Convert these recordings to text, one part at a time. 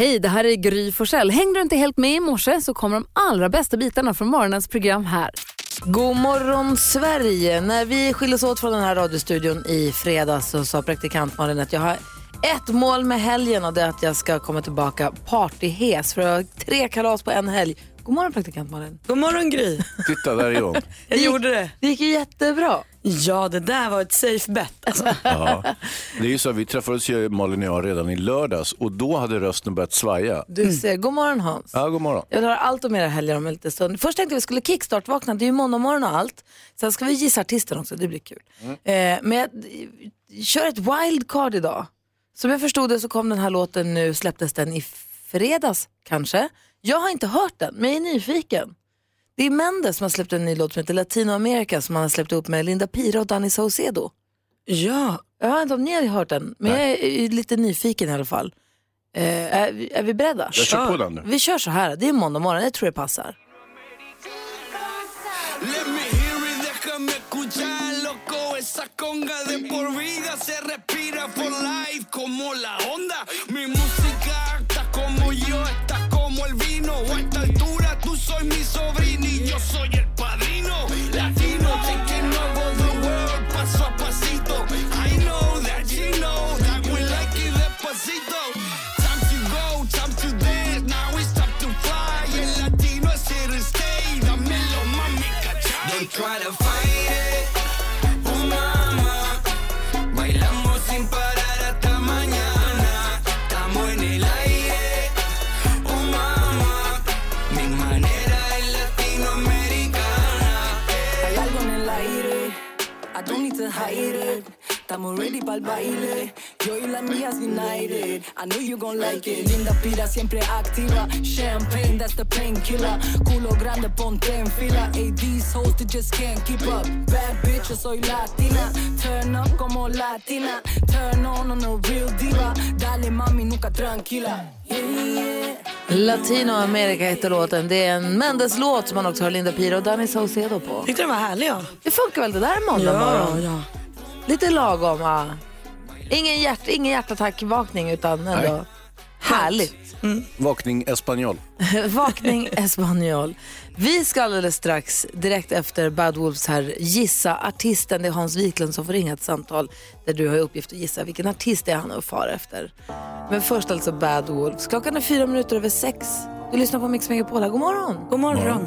Hej, det här är Gry Forssell. Hängde du inte helt med i morse så kommer de allra bästa bitarna från morgonens program här. God morgon Sverige! När vi skildes åt från den här radiostudion i fredags så sa praktikant Malin att jag har ett mål med helgen och det är att jag ska komma tillbaka partyhes för att ha tre kalas på en helg. God morgon praktikant Malin. God morgon Gry. Titta, där är hon. Jag gjorde det. Det gick ju jättebra. Ja, det där var ett safe bet. Alltså. Ja. Det är ju så, vi träffades ju Malin och jag redan i lördags och då hade rösten börjat svaja. Du ser. God morgon Hans. Ja, god morgon. Jag har allt om era helger om en liten stund. Först tänkte jag vi skulle kickstart-vakna, det är ju måndag morgon och allt. Sen ska vi gissa artisten också, det blir kul. Eh, men jag eh, kör ett wildcard idag. Som jag förstod det så kom den här låten nu, släpptes den i fredags kanske. Jag har inte hört den, men jag är nyfiken. Det är Mendes som har släppt en ny låt som heter Latinoamerika som han har släppt upp med Linda Pira och Danny Saucedo. Ja, Jag vet inte om ni har hört den, men jag är lite nyfiken i alla fall. Eh, är, vi- är vi beredda? Jag kör på den nu. Vi kör så här, det är måndag morgon, jag tror det passar. Mi sobrino yo soy el padrino. Latino, taking over the world, paso a pasito. I know that you know that we like it despacito. Time to go, time to dance, now it's time to fly. Mami, cachai. Try to hide it. Estamos ready para el baile, yo y las mías united. I know you gon' like it. Linda Pira siempre activa, champagne that's the painkiller. Culo grande ponte en fila, hey these hoes they just can't keep up. Bad bitch yo soy latina, turn up como latina, turn on on a real diva. Dale mami nunca tranquila. Yeah, yeah. Latinoamerika heter låten. Det är en Mendes-låt som man också har Linda Pira och Danny Saucedo på. tyckte den var härlig ja. Det funkar väl det där är måndag morgon? ja. Lite lagom va? Ingen, hjärt, ingen hjärtattack-vakning utan ändå härligt. Vakning Espanol. Vakning Espanol. Vi ska alldeles strax, direkt efter Bad Wolves här, gissa artisten. Det är Hans Wiklund som får ringa ett samtal där du har uppgift att gissa vilken artist det är han är och far efter. Men först alltså Bad Wolves. Klockan är fyra minuter över sex. Du lyssnar på Mix Megapol här. God morgon. God morgon.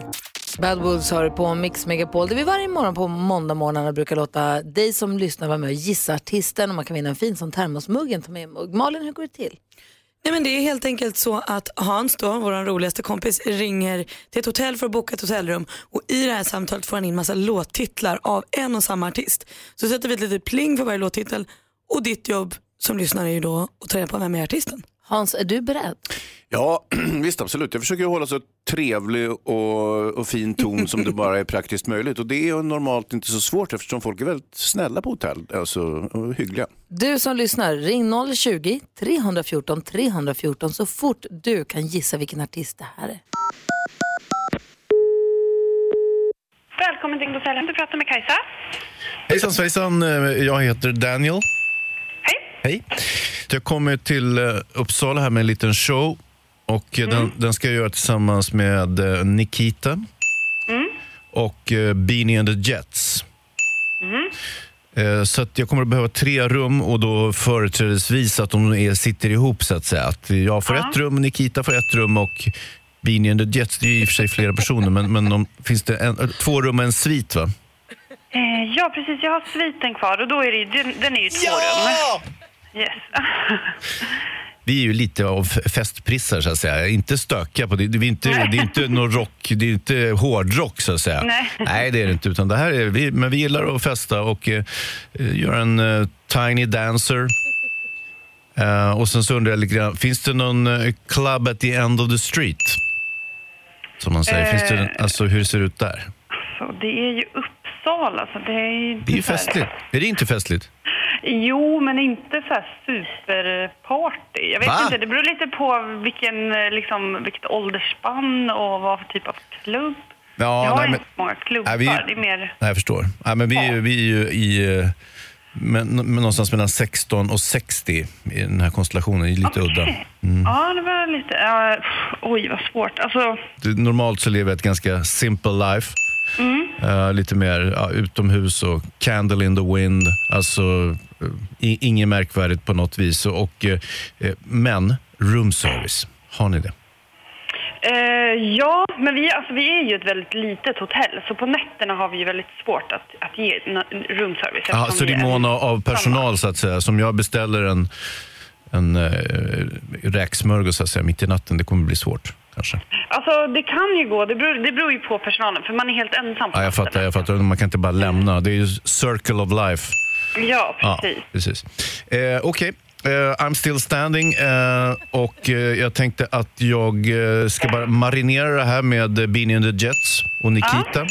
Bad Wolves har du på Mix Megapol där vi varje morgon på måndagmorgnarna brukar låta dig som lyssnar vara med och gissa artisten och man kan vinna en fin sån termosmugg, ta med mugg. Malin, hur går det till? Nej, men det är helt enkelt så att Hans, då, vår roligaste kompis, ringer till ett hotell för att boka ett hotellrum och i det här samtalet får han in massa låttitlar av en och samma artist. Så sätter vi ett litet pling för varje låttitel och ditt jobb som lyssnare är ju då att ta reda på vem är artisten. Hans, är du beredd? Ja, visst absolut. Jag försöker hålla så trevlig och, och fin ton som det bara är praktiskt möjligt. Och det är ju normalt inte så svårt eftersom folk är väldigt snälla på hotell alltså, och hyggliga. Du som lyssnar, ring 020-314 314 så fort du kan gissa vilken artist det här är. Välkommen till Hotellet. Du pratar med Kajsa. Hejsan svejsan, jag heter Daniel. Hej. Jag kommer till eh, Uppsala här med en liten show och eh, den, den ska jag göra tillsammans med eh, Nikita och eh, Beanie and the Jets. Eh, Så att jag kommer att behöva tre rum och då företrädesvis att de är, sitter ihop så att säga. Att jag får ett rum, Nikita får ett rum och Beanie and the Jets, det är i och för sig flera personer, men, men de, finns det en, två rum och en svit va? Ja, precis. Jag har sviten kvar och då är det, ju- den, den är ju två rum. Yes. Vi är ju lite av festprissar så att säga. Inte stökiga på det. Det är inte, det är inte någon rock, det är inte hårdrock så att säga. Nej. det är det inte. Utan det här är, vi, men vi gillar att festa och eh, göra en eh, Tiny Dancer. Eh, och sen så undrar jag lite grann, finns det någon eh, club at the end of the street? Som man säger. Finns det, alltså hur ser det ut där? Så det är ju Uppsala, så det är ju... Det är ju festligt. Är det inte festligt? Jo, men inte så här superparty. Jag vet Va? inte, det beror lite på vilken, eh, liksom, vilket åldersspann och vad för typ av klubb. Ja, jag har nej, inte men- många klubbar, Nej, vi- det är mer... Nej, jag förstår. Nej, men vi, vi är ju i, eh, men, men någonstans mellan 16 och 60 i den här konstellationen. Det är lite udda. Ja, det var lite... ja, pff, oj, vad svårt. Alltså, Normalt så lever jag ett ganska simple life. Eh, lite mer ja, utomhus och candle in the wind. Alltså, uh, inget märkvärdigt på något vis. Och, eh, eh, men room service, har ni det? eh, ja, men vi, alltså, vi är ju ett väldigt litet hotell, så på nätterna har vi ju väldigt svårt att, att ge roomservice. Eftersom så det är mån av- personal så att säga. Som jag beställer en, en eh, räksmörgås så att säga, mitt i natten, det kommer bli svårt kanske. Alltså, det kan ju gå. Det beror, det beror ju på personalen, för man är helt ensam på Ja, jag fattar, jag fattar. Man kan inte bara lämna. Det är ju circle of life. Ja, Ja, precis. precis. Eh, Okej, eh, I'm still standing eh, och eh, jag tänkte att jag ska bara marinera det här med Beanie and the Jets och Nikita.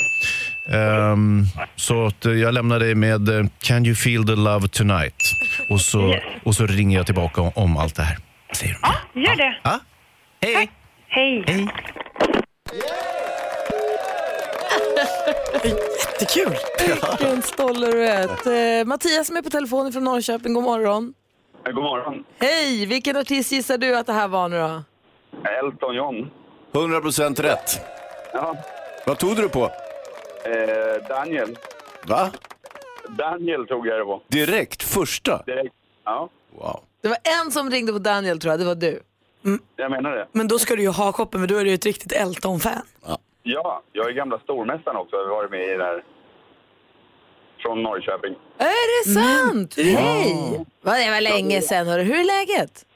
Ehm, så att jag lämnar dig med Can you feel the love tonight? Och så, Yes. och så ringer jag tillbaka om, om allt det här. Säger de. Gör det. Ja? Hej! Hej. Hej! Jättekul. Vilken stolle du är. Eh, Mattias som är på telefon från Norrköping, god morgon. God morgon. Hej, vilken artist gissar du att det här var nu då? Elton John. 100% rätt. Ja. Vad tog du på? Eh, Daniel. Va? Daniel tog jag det på. Direkt? Första? Direkt. Ja, Wow. Det var en som ringde på Daniel tror jag, det var du. jag menar det. Men då ska du ju ha koppen för då är du ju ett riktigt Elton-fan. Ja, jag är gamla stormästaren också. Jag har varit med i det här. Från Norrköping. Är det sant? Hej! Va, Det var länge sedan. hörru. Hur är läget?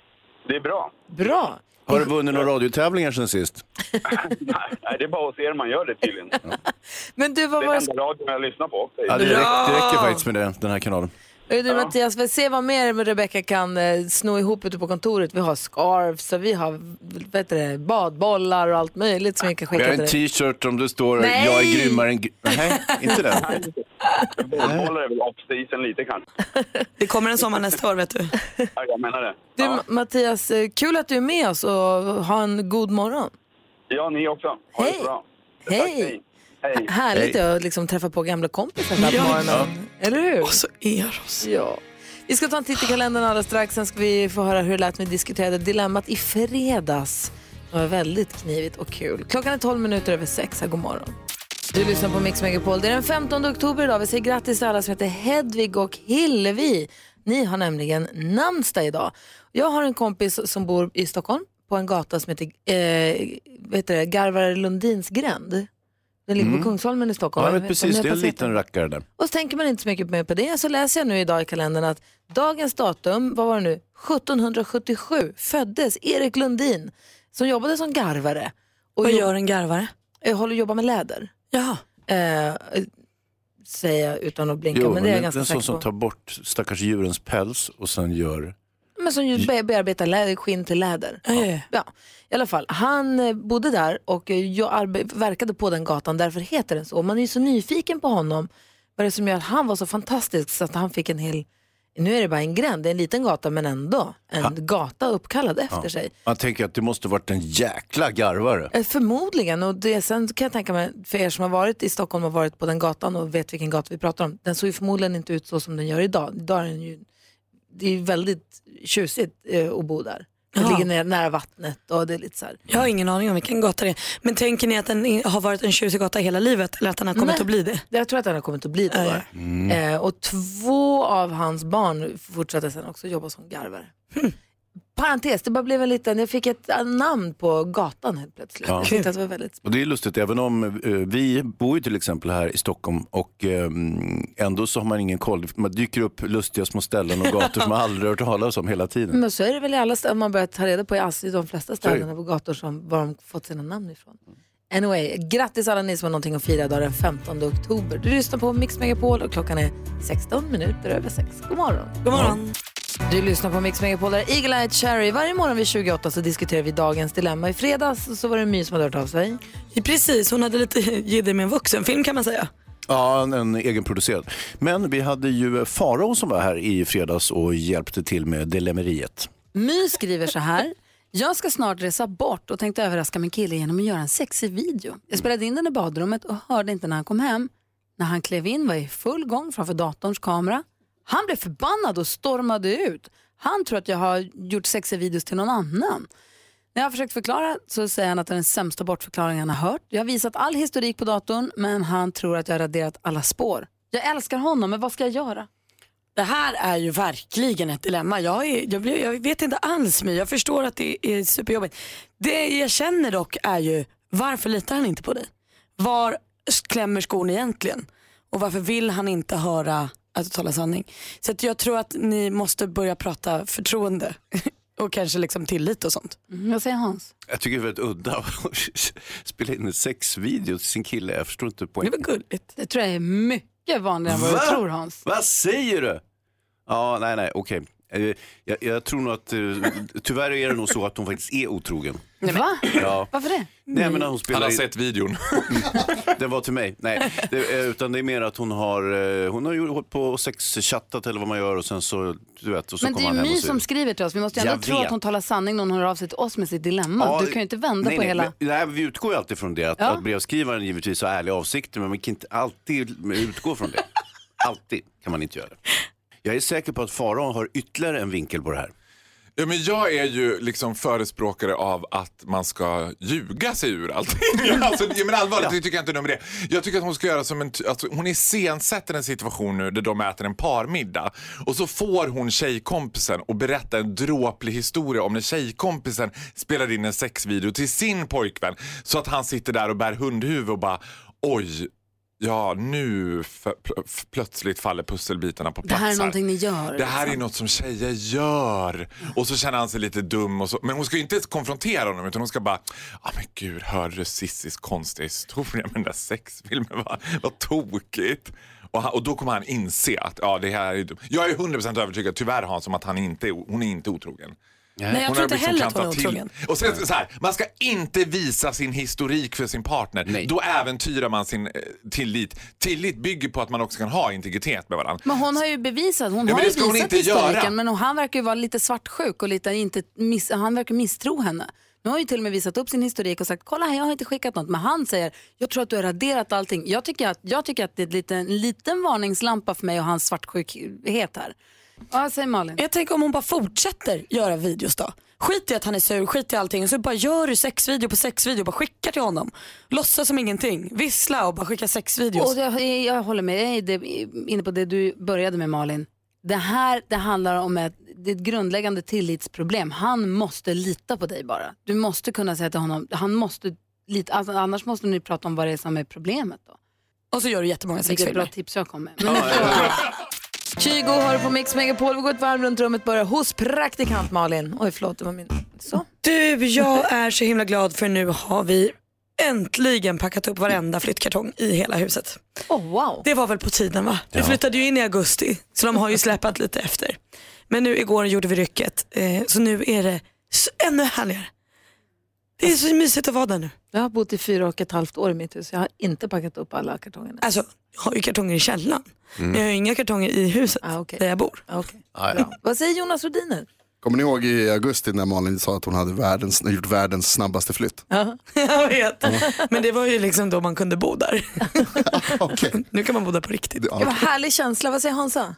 Det är bra. Bra. Har du vunnit några radiotävlingar sen sist? Nej, det är bara hos er man gör det tydligen. Men du, vad Det var är det? enda radion jag lyssnar på. också. Ja, det, räcker, det räcker faktiskt med det, den här kanalen. Du Mattias, vi se vad mer Rebecca kan eh, sno ihop ute på kontoret. Vi har scarves och vi har heter det, badbollar och allt möjligt som vi kan Vi skicka har en till dig. t-shirt om det står Nej! “Jag är grymmare än...” gr- Nej, inte den. Bollbollar är väl off-season lite kanske. Det kommer en sommar nästa år vet du. Ja, jag menar det. Du Ja, Ma- Mattias, eh, kul att du är med oss och ha en god morgon. ja ni också. Ha det Hej. så bra. Hej. Hej. Hej. Härligt att liksom träffa på gamla kompisar där på morgonen. Eller hur? Och så Eros. Ja. Vi ska ta en titt i kalendern alldeles strax. Sen ska vi få höra hur det lät när vi diskuterade dilemmat i fredags. Det var väldigt knivigt och kul. Klockan är 12 minuter över sex. Här, god morgon. Du lyssnar på Mix Megapol. Det är den 15 oktober idag. Vi säger grattis till alla som heter Hedvig och Hillevi. Ni har nämligen namnsdag idag. Jag har en kompis som bor i Stockholm på en gata som heter, eh, heter det, Garvare Lundins gränd. Den ligger på Kungsholmen i Stockholm. Ja, jag Om precis, det är en liten den. rackare där. Och så tänker man inte så mycket mer på det. Så läser jag nu idag i kalendern att dagens datum, vad var det nu, 1777 föddes Erik Lundin som jobbade som garvare. Och Vad gör en garvare? eh, håller jobba med läder. Jaha. Eh, säger jag utan att blinka, Jo, men det är jag en ganska sån säker som på. tar bort stackars djurens päls och sen gör... Men som ju be- bearbetar läder, skinn till läder. Ja, ja, ja. Ja, i alla fall. Han eh, bodde där och eh, jag verkade på den gatan, därför heter den så. Man är ju så nyfiken på honom. Vad är det som gör att han var så fantastisk så att han fick en hel, nu är det bara en gränd, det är en liten gata men ändå en gata uppkallad efter sig. Man tänker att det måste varit en jäkla garvare. Eh, Förmodligen, och det, sen kan jag tänka mig, för er som har varit i Stockholm och varit på den gatan och vet vilken gata vi pratar om, den såg ju förmodligen inte ut så som den gör idag. idag är den ju, det är väldigt tjusigt eh, att bo där. Det Ja. ligger nära, nära vattnet och det är lite så här. Jag har ingen aning om vilken gata det är. Men tänker ni att den har varit en tjusig gata hela livet eller att den har kommit Nej. att bli det? Jag tror att den har kommit att bli det. Bara. Eh, och två av hans barn fortsatte sen också jobba som garvare. Parentes, det bara blev en liten, jag fick ett eh, namn på gatan helt plötsligt. Ja. Jag tyckte att det var väldigt Och det är lustigt, även om eh, vi bor ju till exempel här i Stockholm och eh, ändå så har man ingen koll. Man dyker upp lustiga små ställen och gator som man aldrig hört talas om hela tiden. Men så är det väl i alla städer, man börjar ta reda på i Assi, de flesta städerna på gator som, var de fått sina namn ifrån. Anyway, grattis alla ni som har någonting att fira idag den 15 oktober. Du lyssnar på Mix Megapol och klockan är 16 minuter över 6. God morgon. God morgon. Du lyssnar på Mix Megapol, där är Eagle Eye Cherry. Varje morgon vid 28 så diskuterar vi dagens dilemma. I fredags så var det My som hade hört av sig. Precis, hon hade lite jidder med en vuxenfilm kan man säga. Ja, en, en egenproducerad. Men vi hade ju Farao som var här i fredags och hjälpte till med dilemmeriet. My skriver så här. Jag ska snart resa bort och tänkte överraska min kille genom att göra en sexig video. Jag spelade in den i badrummet och hörde inte när han kom hem. När han klev in var jag i full gång framför datorns kamera. Han blev förbannad och stormade ut. Han tror att jag har gjort sexiga videos till någon annan. När jag har försökt förklara så säger han att det är den sämsta bortförklaringen han har hört. Jag har visat all historik på datorn men han tror att jag har raderat alla spår. Jag älskar honom men vad ska jag göra? Det här är ju verkligen ett dilemma. Jag, är, jag, blir, jag vet inte alls mig. Jag förstår att det är superjobbigt. Det jag känner dock är ju varför litar han inte på dig? Var klämmer skon egentligen? Och varför vill han inte höra att du talar sanning? Så att jag tror att ni måste börja prata förtroende och kanske liksom tillit och sånt. Mm, vad säger Hans? Jag tycker det är väldigt udda att spela in en sexvideo till sin kille. Jag förstår inte Det poängen. var gulligt. Det tror jag är mycket vanligare än vad du Va? tror Hans. Vad säger du? Ja, nej, nej, okej. Eh, Jag, jag tror nog att, eh, tyvärr är det nog så att hon faktiskt är otrogen. Va? Ja. Varför det? Nej, men när hon Han spelar har in, sett videon. den var till mig. Nej, det, eh, utan det är mer att hon har, eh, hon har ju hållit på och sexchattat eller vad man gör och sen så, du vet, och så Men det kommer är han ju hem My och som skriver till oss. Vi måste ju ändå Jag tro vet. att hon talar sanning när hon hör av sig till oss med sitt dilemma. Ja, du kan ju inte vända nej, på nej, hela... Men, nej, vi utgår ju alltid från det, att, Ja. att brevskrivaren givetvis har ärliga avsikter, men man kan inte alltid utgå från det. Alltid kan man inte göra det. Jag är säker på att Farao har ytterligare en vinkel på det här. Ja, men jag är ju liksom förespråkare av att man ska ljuga sig ur allting. alltså, ja, men allvarligt, det tycker jag inte nummer det. Jag tycker att hon ska göra som en, alltså, hon iscensätter en situation nu där de äter en parmiddag och så får hon tjejkompisen och berätta en dråplig historia om när tjejkompisen spelar in en sexvideo till sin pojkvän så att han sitter där och bär hundhuvud och bara oj, ja nu plötsligt faller pusselbitarna på Det plats här är någonting ni gör. det här är liksom. något som tjejer gör. Och så känner han sig lite dum. Och så. Men hon ska inte konfrontera honom utan hon ska bara, ja men gud hörde du Cissis konstiga historia med den där sexfilmen? Vad, vad tokigt. Och, han, och då kommer han inse att ja, det här är dumt. Jag är 100% övertygad, tyvärr Hans, om att han inte är, hon är inte otrogen. Nej, jag Hon tror inte liksom heller att hon är till. otrogen. Och sen, så här, man ska inte visa sin historik för sin partner. Nej. Då äventyrar man sin eh, tillit. Tillit bygger på att man också kan ha integritet med varandra. Men hon har ju bevisat, hon Ja, har ju ska hon visat inte historiken göra. men han verkar ju vara lite svartsjuk och lite inte miss, han verkar misstro henne. Nu har ju till och med visat upp sin historik och sagt kolla här jag har inte skickat något men han säger jag tror att du har raderat allting. Jag tycker att, jag tycker att det är lite, en liten varningslampa för mig och hans svartsjukhet här. Vad säger Malin? Jag tänker om hon bara fortsätter göra videos då. Skit i att han är sur, skit i allting och så bara gör du sexvideo på sexvideo och bara skickar till honom. Låtsas som ingenting, vissla och bara skicka sexvideos. Och jag, jag håller med, jag är det- inne på det du började med Malin. Det här det handlar om ett, det är ett grundläggande tillitsproblem. Han måste lita på dig bara. Du måste kunna säga till honom, han måste lita, alltså, annars måste ni prata om vad det är som är problemet då. Och så gör du jättemånga Vilket bra sexfilmer. tips jag kom med. Kygo har du på Mix Megapol. Vi går ett varv runt rummet, börjar hos praktikant Malin. Oj, förlåt, det var min... Så. Du, jag är så himla glad för nu har vi äntligen packat upp varenda flyttkartong i hela huset. Oh, wow. Det var väl på tiden va? Vi flyttade ju in i augusti så de har ju släpat lite efter. Men nu igår gjorde vi rycket eh, så nu är det ännu härligare. Det är så mysigt att vara där nu. Jag har bott i fyra och ett halvt år i mitt hus. Jag har inte packat upp alla kartongerna. Alltså, jag har ju kartonger i källaren. Men jag har ju inga kartonger i huset Ah, okej. där jag bor. Ah, okej. Ja, ja. Vad säger Jonas Rhodiner? Kommer ni ihåg i augusti när Malin sa att hon hade världens, gjort världens snabbaste flytt? jag vet. Men det var ju liksom då man kunde bo där. Okej. Nu kan man bo där på riktigt. Det var härlig känsla. Vad säger Hansa?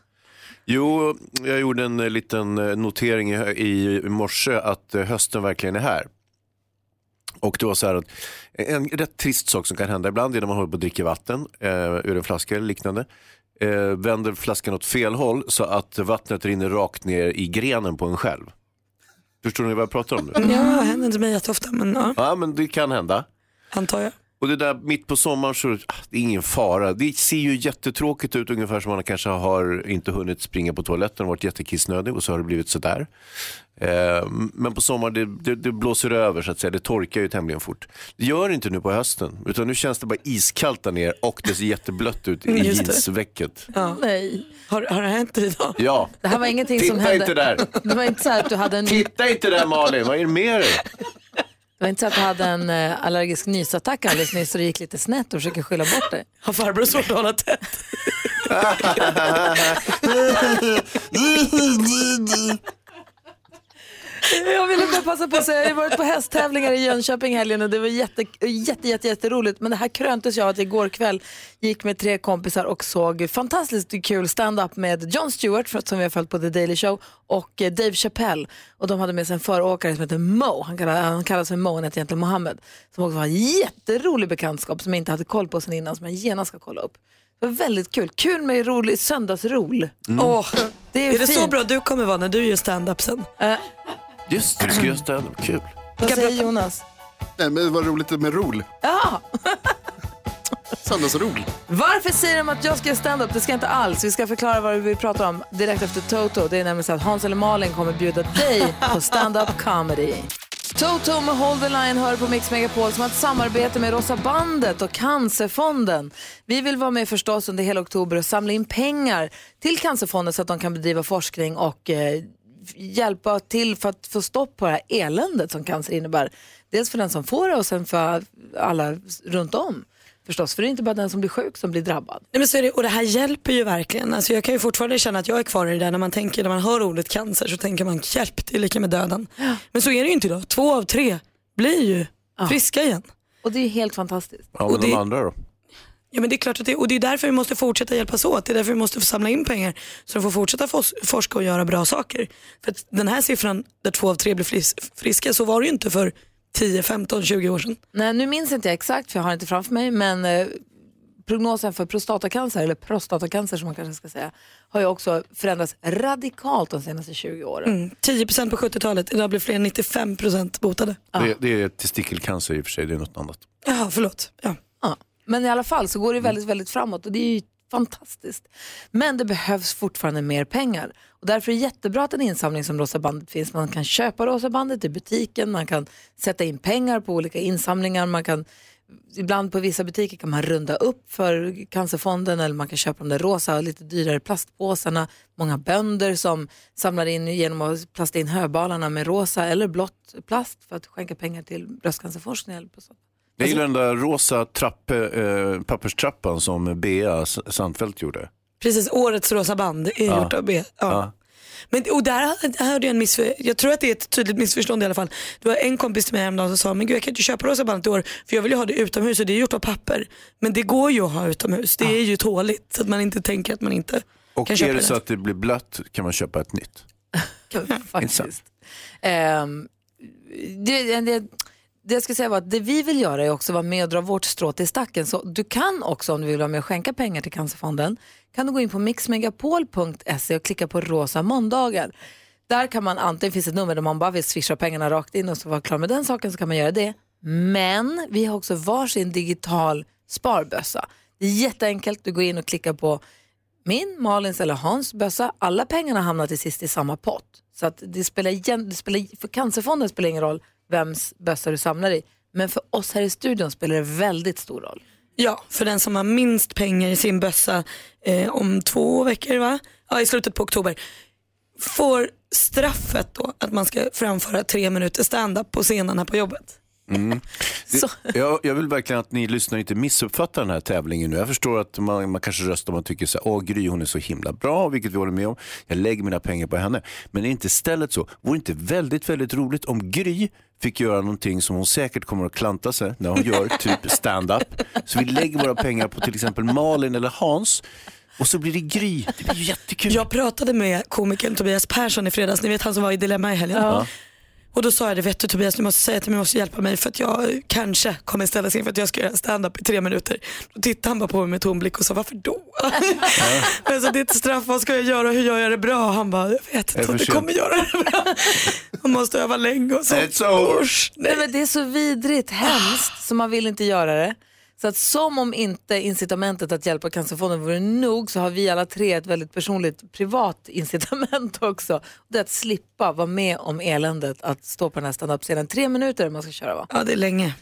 Jo, jag gjorde en eh, liten eh, notering i, i morse att eh, hösten verkligen är här. Och det var så att en rätt trist sak som kan hända ibland är när man håller på att dricka vatten eh, ur en flaska eller liknande. Eh, vänder flaskan åt fel håll så att vattnet rinner rakt ner i grenen på en själv. Förstår ni vad jag pratar om nu? Ja, det händer inte mig jätteofta men ja, Ja, men det kan hända. antar jag. Och det där mitt på sommaren så ah, det är ingen fara. Det ser ju jättetråkigt ut ungefär som man kanske har inte hunnit springa på toaletten och varit jättekissnödig och så har det blivit sådär. Eh, men på sommaren det, det, det blåser över så att säga. Det torkar ju tämligen fort. Det gör det inte nu på hösten utan nu känns det bara iskallt där ner och det ser jätteblött ut i jeansvecket. Ja. Nej, Har, har det hänt idag? Ja, det här var ingenting som titta hände. inte där. Det var inte så att du hade en, det Titta inte där Malin, vad är det med dig? Var inte så att du hade en eh, allergisk nysattack alldeles nyss och det gick lite snett och försöker skylla bort det. Har farbror svårt att hålla tätt? Jag ville bara passa på att säga, jag har varit på hästtävlingar i Jönköping helgen och det var jätte, jätte, jätte, jätteroligt. Men det här kröntes jag att igår kväll gick med tre kompisar och såg fantastiskt kul stand-up med Jon Stewart, som vi har följt på The Daily Show, och eh, Dave Chappelle. Och de hade med sig en föråkare som heter Mo, han kallas, han kallas för Mo, han heter egentligen Mohammed. Som också var en jätterolig bekantskap som jag inte hade koll på sen innan, som jag genast ska kolla upp. Det var väldigt kul. Kul med rolig söndagsrol. Åh, Det är är det så bra du kommer vara när du gör stand-up sen? Just det, du ska göra stand-up. Kul. Vad säger Jonas? Nej, men det var roligt med rol. Ja, Söndagsrol. Varför säger de att jag ska göra stand-up? Det ska jag inte alls. Vi ska förklara vad vi pratar om direkt efter Toto. Det är nämligen så att Hans eller Malin kommer bjuda dig på stand-up comedy. Toto med Hold the Line hör på Mix Megapol som har ett samarbete med Rosa bandet och Cancerfonden. Vi vill vara med förstås under hela oktober och samla in pengar till Cancerfonden så att de kan bedriva forskning och eh, hjälpa till för att få stopp på det här eländet som cancer innebär. Dels för den som får det och sen för alla runt om. Förstås, för det är inte bara den som blir sjuk som blir drabbad. Nej, men så är det, och det här hjälper ju verkligen. Alltså jag kan ju fortfarande känna att jag är kvar i det där när man tänker, när man hör ordet cancer så tänker man hjälp, det är lika med döden. Men så är det ju inte idag. Två av tre blir ju friska igen. Och det är ju helt fantastiskt. Ja, Och men de det- andra då? Ja men det är klart att det, och det är därför vi måste fortsätta hjälpas åt. Det är därför vi måste samla in pengar så de får fortsätta fos- forska och göra bra saker. För att den här siffran där två av tre blir fris- friska, så var det ju inte för 10, 15, 20 år sedan. Nej, nu minns inte jag exakt för jag har inte framför mig, men eh, prognosen för prostatacancer, eller prostatacancer som man kanske ska säga, har ju också förändrats radikalt de senaste 20 åren. Mm. 10% på 70-talet, idag blir fler än 95% botade. Det, det är testikelcancer i och för sig, det är något annat. Jaha, förlåt. Ja. Ja. Men i alla fall så går det väldigt, väldigt framåt och det är ju fantastiskt. Men det behövs fortfarande mer pengar. Och därför är det jättebra att en insamling som Rosa bandet finns. Man kan köpa Rosa bandet i butiken, man kan sätta in pengar på olika insamlingar, man kan Ibland på vissa butiker kan man runda upp för Cancerfonden eller man kan köpa de där rosa lite dyrare plastpåsarna. Många bönder som samlar in genom att plasta in höbalarna med rosa eller blått plast för att skänka pengar till bröstcancerforskning. Eller på sånt. Jag gillar den där rosa trapp, eh, papperstrappan som Bea S- Sandfelt gjorde. Precis, årets rosa band är Ja. gjort av B. Ja. Ja. Men, och där hörde jag en missförstånd, jag tror att det är ett tydligt missförstånd i alla fall. Det var en kompis till mig häromdagen som sa, men gud jag kan inte köpa rosa bandet i år för jag vill ju ha det utomhus och det är gjort av papper. Men det går ju att ha utomhus, det är ju tåligt så att man inte tänker att man inte Och kan är köpa det det. så att det blir blött kan man köpa ett nytt. Faktiskt. Ehm, det, det, det jag skulle säga var att det vi vill göra är också att vara med och dra vårt strå till stacken. Så du kan också om du vill vara med och skänka pengar till Cancerfonden kan du gå in på mixmegapol.se och klicka på rosa måndagar. Där kan man antingen finns ett nummer där man bara vill swisha pengarna rakt in och så vara klar med den saken så kan man göra det. Men vi har också varsin digital sparbössa. Det är jätteenkelt, du går in och klickar på min, Malins eller Hans bössa, alla pengarna hamnar till sist i samma pott. Så att det spelar igen, det spelar, för Cancerfonden spelar ingen roll vems bössa du samlar i. Men för oss här i studion spelar det väldigt stor roll. Ja, för den som har minst pengar i sin bössa eh, om två veckor, va? Ja, i slutet på oktober, får straffet då att man ska framföra tre minuter stand-up på scenen här på jobbet. Mm. Det, jag, jag vill verkligen att ni lyssnare inte missuppfattar den här tävlingen nu. Jag förstår att man, man kanske röstar om man tycker så här, åh Gry hon är så himla bra, vilket vi håller med om. Jag lägger mina pengar på henne. Men är inte istället så, vore det inte väldigt, väldigt roligt om Gry fick göra någonting som hon säkert kommer att klanta sig när hon gör typ stand-up. Så vi lägger våra pengar på till exempel Malin eller Hans och så blir det Gry. Det blir ju jättekul. Jag pratade med komikern Tobias Persson i fredags, ni vet han som var i Dilemma i helgen. Ja. Och då sa jag det, vet du Tobias du måste säga till mig, du måste hjälpa mig för att jag kanske kommer ställas in för att jag ska göra stand-up i tre minuter. Då tittade han bara på mig med tom blick och sa varför då? Men så det är ett straff, vad ska jag göra, hur gör jag det bra? Han bara, jag vet inte det om du kommer göra det bra. Man måste öva länge och så. It's. Usch, Nej. men det är så vidrigt, hemskt, så man vill inte göra det. Så att som om inte incitamentet att hjälpa Cancerfonden vore nog så har vi alla tre ett väldigt personligt privat incitament också. Det är att slippa vara med om eländet att stå på den här standup-scenen. Tre minuter man ska köra va? Ja det är länge.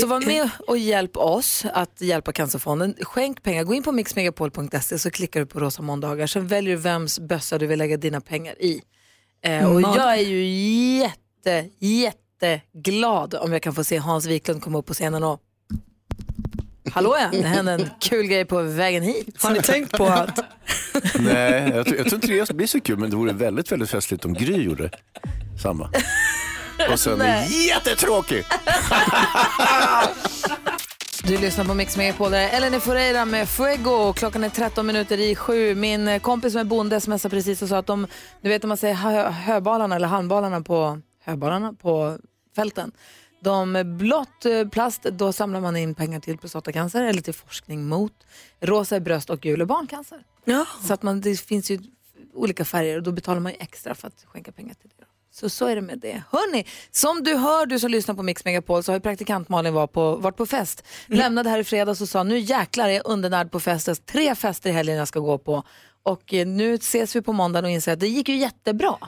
Så var med och hjälp oss att hjälpa Cancerfonden. Skänk pengar, gå in på mixmegapol.se så klickar du på rosa måndagar. Sen väljer du vems bössa du vill lägga dina pengar i. Eh, och jag är ju jätte, jätteglad om jag kan få se Hans Wiklund komma upp på scenen och Hallå ja, det hände en kul grej på vägen hit. Har ni tänkt på att Nej, jag, tror- jag tror inte det blir så kul men det vore väldigt, väldigt festligt om Gry gjorde samma. Och sen Nej. jättetråkig. Du lyssnar på Mix Megapol, där är Eleni Foureira med Fuego. Klockan är 13 minuter i sju. Min eh, kompis som är bonde smsade precis och sa att de, du vet om man säger hö, höbalarna eller handbalarna på, höbalarna på fälten. De är blått eh, plast, då samlar man in pengar till prostatacancer eller till forskning mot. Rosa är bröst och gul är barncancer. Ja. Så att man, det finns ju olika färger och då betalar man ju extra för att skänka pengar till det. Så så är det med det. Hörni, som du hör, du som lyssnar på Mix Megapol, så har ju praktikant Malin var på, varit på fest. Lämnade här i fredags och sa nu jäklar är jag undernärd på fest. Tre fester i helgen jag ska gå på. Och eh, nu ses vi på måndagen och inser att det gick ju jättebra.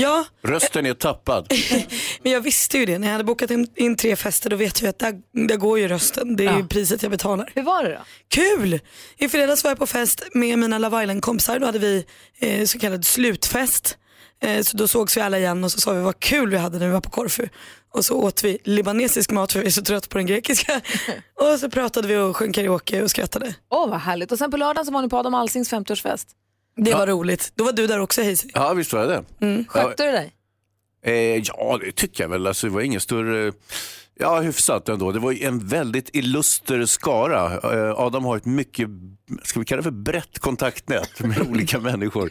Ja, Rösten är tappad. men jag visste ju det. När jag hade bokat in, in tre fester då vet jag att där, där går ju rösten. Det är ju priset jag betalar. Hur var det då? Kul! I fredags var jag på fest med mina Love Island-kompisar. Då hade vi eh, så kallad slutfest. Eh, så då sågs vi alla igen och så sa vi vad kul vi hade när vi var på Korfu. Och så åt vi libanesisk mat för vi är så trött på den grekiska. och så pratade vi och sjöng karaoke och skrattade. Åh vad härligt. Och sen på lördagen så var ni på Adam Alsings 50-årsfest. Det var roligt. Då var du där också Hayes. Ja, visst var jag det. Skötte du dig? Eh, ja, det tycker jag väl. Alltså, det var ingen större... Ja, hyfsat ändå. Det var en väldigt illuster skara. Eh, Adam har ett mycket, ska vi kalla det för brett kontaktnät med olika människor.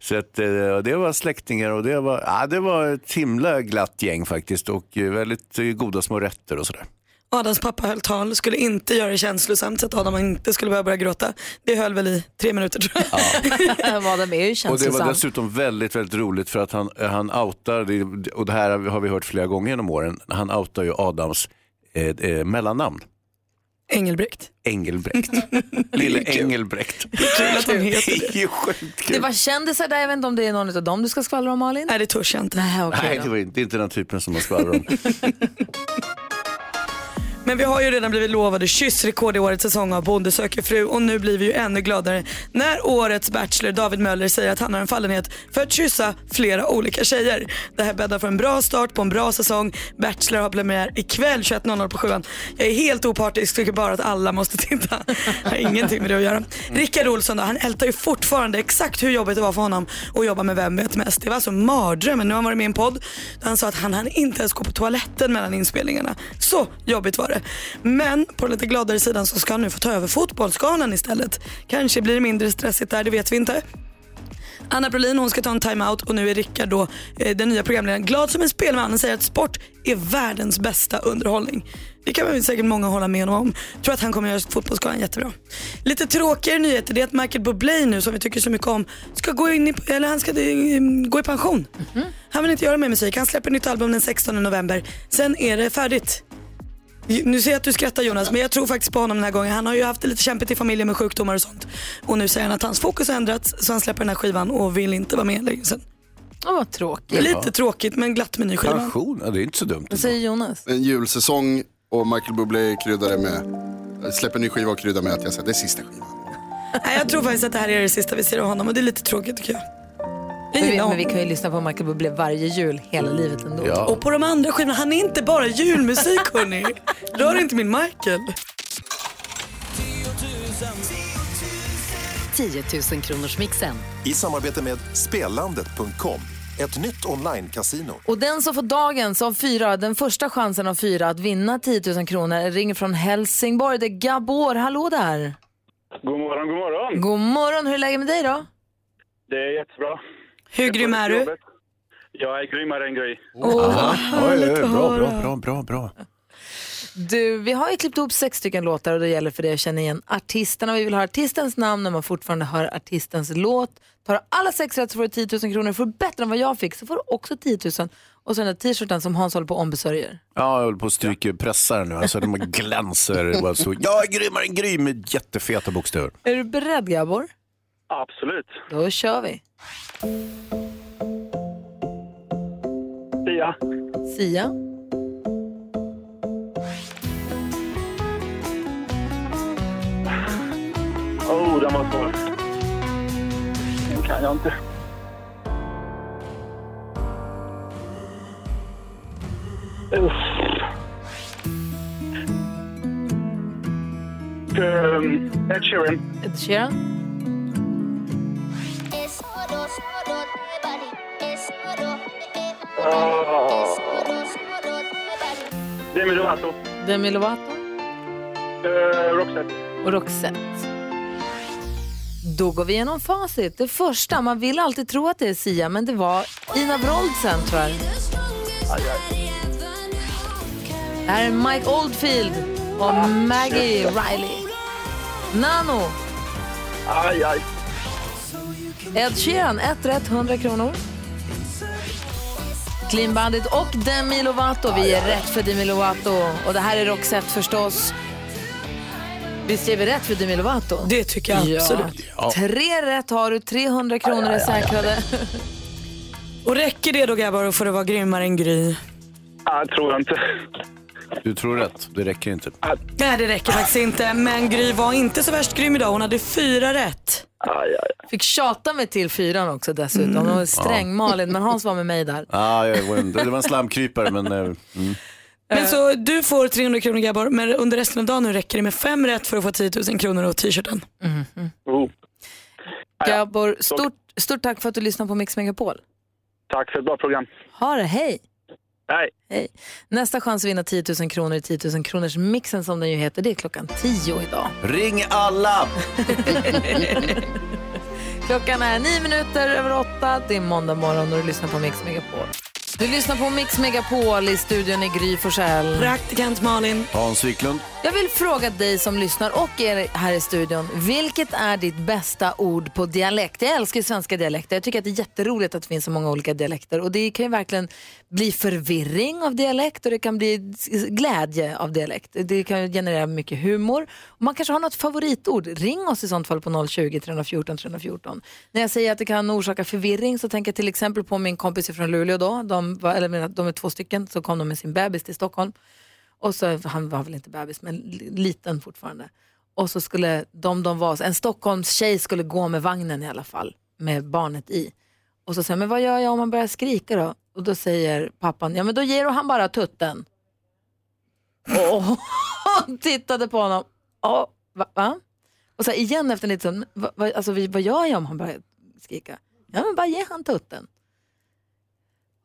Så att, eh, det var släktingar och det var, ja, det var ett himla glatt gäng faktiskt och väldigt goda små rätter och sådär. Adams pappa höll tal, skulle inte göra det känslosamt så att Adam inte skulle börja börja gråta. Det höll väl i tre minuter tror jag. Adam är ju Och det var känslosam. dessutom väldigt, väldigt roligt för att han, han outar, det- och det här har vi hört flera gånger genom åren, han outar ju Adams eh, eh, mellannamn. Engelbrekt. Engelbrekt. Lille Engelbrekt. Kul att han heter Det är ju sjukt kul. Det var kändisar där, jag vet inte om det är någon av dem du ska skvallra om Malin? Nej det törs jag inte. Nej, okej Nej, det, var inte, det är inte den typen som man skvallrar om. Men vi har ju redan blivit lovade kyssrekord i årets säsong av Bonde söker fru och nu blir vi ju ännu gladare när årets Bachelor David Möller säger att han har en fallenhet för att kyssa flera olika tjejer. Det här bäddar för en bra start på en bra säsong. Bachelor har premiär ikväll 21.00 på sjuan. Jag är helt opartisk, tycker bara att alla måste titta. Jag har ingenting med det att göra. Rickard Olsson då, han ältar ju fortfarande exakt hur jobbigt det var för honom att jobba med Vem vet mest. Det var alltså mardrömmen. Nu har han varit med i en podd där han sa att han hann inte ens gå på toaletten mellan inspelningarna. Så jobbigt var det. Men på den lite gladare sidan så ska han nu få ta över fotbollsgalan istället. Kanske blir det mindre stressigt där, det vet vi inte. Anna Brolin hon ska ta en timeout och nu är Rickard då eh, den nya programledaren glad som en spelman. Han säger att sport är världens bästa underhållning. Det kan väl säkert många hålla med honom om. Tror att han kommer göra fotbollsskalan jättebra. Lite tråkigare nyheter det är att Michael Bublé nu som vi tycker så mycket om ska gå in i, eller han ska eh, gå i pension. Han vill inte göra mer musik. Han släpper nytt album den 16 november. Sen är det färdigt. Nu ser jag att du skrattar Jonas, men jag tror faktiskt på honom den här gången. Han har ju haft det lite kämpigt i familjen med sjukdomar och sånt. Och nu säger han att hans fokus har ändrats så han släpper den här skivan och vill inte vara med längre sen. Åh, vad tråkigt. Lite tråkigt men glatt med ny skiva. Pension, ja, det är inte så dumt. Vad säger Jonas? En julsäsong och Michael Bublé kryddar det med, släpper en ny skiva och kryddar med att jag säger det är sista skivan. Nej, jag tror faktiskt att det här är det sista vi ser av honom och det är lite tråkigt tycker jag. Men vi, men vi kan ju lyssna på Michael Bublé varje jul hela livet ändå. Ja. Och på de andra skivorna, han är inte bara julmusik hörni. Rör inte min Michael. 10 000 kronors mixen. I samarbete med Spelandet.com, ett nytt online-casino. Och den som får dagens av fyra, den första chansen av fyra att vinna 10 000 kronor ringer från Helsingborg. Det är Gabor. Hallå där! God morgon, god morgon. God morgon, hur är läget med dig då? Det är jättebra. Hur grym är du? Jag är grymmare än Gry. Åh, oj, oj, bra, bra, bra, bra, bra. Du, vi har ju klippt ihop sex stycken låtar och det gäller för dig att känna igen artisterna. Vi vill ha artistens namn när man fortfarande hör artistens låt. Tar du alla sex rätt så får du 10 000 kronor. Får du bättre än vad jag fick så får du också 10 000. Och så den där t-shirten som Hans håller på och ombesörjer. Ja, jag håller på att stryka pressar nu. Alltså, de glänser. Så, jag är grymmare än Gry med jättefeta bokstäver. Är du beredd Gabor? Absolut. Då kör vi. Sia. Sia. Oh, den var svår. Den kan jag inte. Uff. Um, Ed Sheeran. Ed Sheeran. Oh. Demi Lovato. Demi Lovato Uh, Roxette. och Roxette. Då går vi igenom facit. Det första, man vill alltid tro att det är Sia, men det var Ina Wroldsen tyvärr. Det här är Mike Oldfield och Maggie Riley. Nano. Aj, aj. Ed Sheeran, ett rätt, 100 kronor. Clean Bandit och Demi Lovato. Vi är rätt för Demi Lovato. Och det här är Roxette förstås. Visst är vi rätt för Demi Lovato? Det tycker jag absolut. Ja. Tre rätt har du, 300 kronor är säkrade. Och räcker det då grabbar för att vara grymmare än Gry? Ja, tror jag inte. Du tror rätt, det räcker inte. Nej det räcker faktiskt inte. Men Gry var inte så värst grym idag. Hon hade fyra rätt. Fick tjata mig till fyran också dessutom. Mm. Det var sträng Ja. Malin, men Hans var med mig där. Ah, en, det var en slamkrypare men... eh, Mm. Men så du får 300 kronor grabbar, men under resten av dagen nu räcker det med fem rätt för att få 10 000 kronor och t-shirten. Gabor, stort, stort tack för att du lyssnade på Mix Megapol. Tack för ett bra program. Ha det, hej! Hej. Hej. Nästa chans att vinna 10 000 kronor i 10 000 kronors mixen som den ju heter, det är klockan 10 idag. Ring alla! Klockan är nio minuter över åtta. Det är måndag morgon och du lyssnar på Mix Megapol. Du lyssnar på Mix Megapol i studion i Gry Forssell. Praktikant Malin. Hans Wiklund. Jag vill fråga dig som lyssnar och er här i studion. Vilket är ditt bästa ord på dialekt? Jag älskar svenska dialekter. Jag tycker att det är jätteroligt att det finns så många olika dialekter. Och det kan ju verkligen bli förvirring av dialekt och det kan bli glädje av dialekt. Det kan generera mycket humor. Och man kanske har något favoritord. Ring oss i sånt fall på 020 314 314. När jag säger att det kan orsaka förvirring så tänker jag till exempel på min kompis från Luleå då. De, var, eller de är två stycken, så kom de med sin bebis till Stockholm. Och så, han var väl inte bebis, men liten fortfarande. Och så skulle de, de var, en Stockholms tjej skulle gå med vagnen i alla fall, med barnet i. Och så säger men vad gör jag om han börjar skrika då? Och då säger pappan, ja men då ger du han bara tutten. Och hon tittade på honom, ja, va? va? Och så här, igen efter lite så, va, va, alltså, vad gör jag om han börjar skrika? Ja men bara ge han tutten.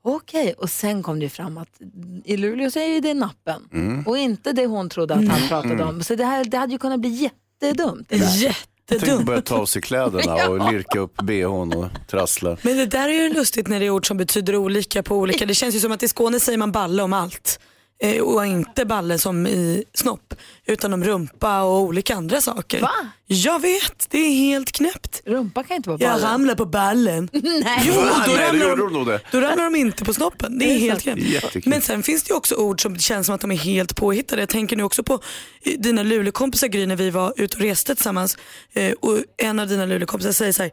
Okej, och sen kom det ju fram att i Luleå så är ju det nappen. Mm. Och inte det hon trodde att han pratade om. Så det, här, det hade ju kunnat bli jättedumt. det där. Tänkte börja ta av sig kläderna och lirka upp bhn och trassla. Men det där är ju lustigt när det är ord som betyder olika på olika. Det känns ju som att i Skåne säger man balle om allt. Eh, och inte balle som i snopp, utan om rumpa och olika andra saker. Va? Jag vet, det är helt knäppt. Rumpa kan inte vara Jag balle. ramlar på ballen. Nej. Jo, då Nej, det ramlar, gjorde de, nog det. då ramlar de inte på snoppen. Det är helt knäppt. Jättekul. Men sen finns det ju också ord som känns som att de är helt påhittade. Jag tänker nu också på eh, dina Luleåkompisar Gry när vi var ute och reste tillsammans. Eh, och en av dina Luleåkompisar säger så här,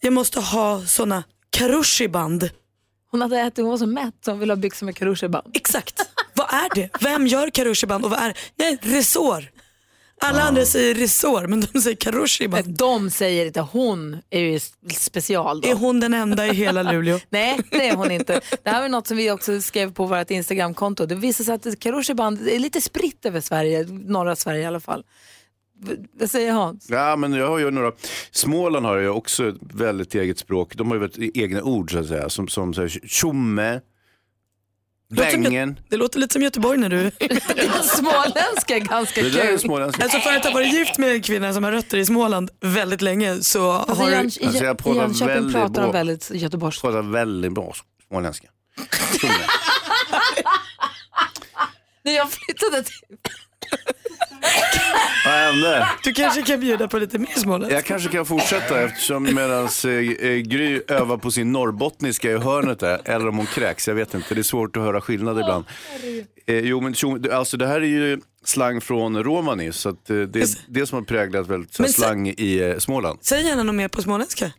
jag måste ha såna karushiband. Hon hade ätit, hon var så mätt så hon ville ha byxor med karushiband. Exakt. Vad är det? Vem gör karushiband och vad är Nej, resår. Alla andra säger resår men de säger karushiband. De säger inte, hon är ju special då. Är hon den enda i hela Luleå? Nej, det är hon inte. Det här var något som vi också skrev på vårt Instagramkonto. Det visar sig att karushiband är lite spritt över Sverige, norra Sverige i alla fall. Vad säger Hans? Ja, men jag har ju några. Småland har ju också ett väldigt eget språk. De har ju väldigt egna ord så att säga. Som, som så här, tjomme, bängen. Det låter lite som Göteborg när du... Småländska är ganska Det där är kul. småländska. Alltså för att ha varit gift med en kvinna som har rötter i Småland väldigt länge så Alltså, har du... Jön, i, Alltså, jag pratar Jönköping väldigt pratar de bra. väldigt göteborgska. pratar väldigt bra småländska. När jag flyttade till... Vad hände? Du kanske kan bjuda på lite mer småländska. Jag kanske kan fortsätta eftersom medan eh, eh, Gry övar på sin norrbottniska i hörnet där, eller om hon kräks, jag vet inte. Det är svårt att höra skillnad ibland. Eh, jo, men alltså det här är ju slang från romani, så att, eh, det är det som har präglat väldigt så här, Men så- slang i eh, Småland. Säg gärna något mer på småländska.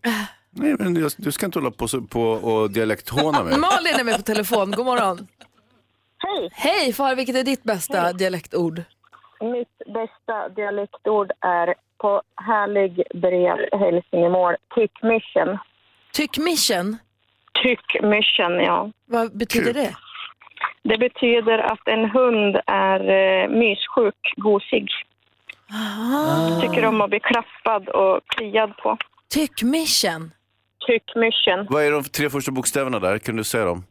Nej, men jag, du ska inte hålla på, så- på och dialekthåna mig. Malin är med på telefon, god morgon. Hej. Hej far, vilket är ditt bästa dialektord? Mitt bästa dialektord är på härlig bred hälsingemål, tyckmission. Tyckmission? Tyckmission, ja. Vad betyder det? Det betyder att en hund är eh, myssjuk, gosig. Tycker om att bli klappad och kliad på. Tyckmission? Tyckmission. Vad är de tre första bokstäverna där? Kan du säga dem?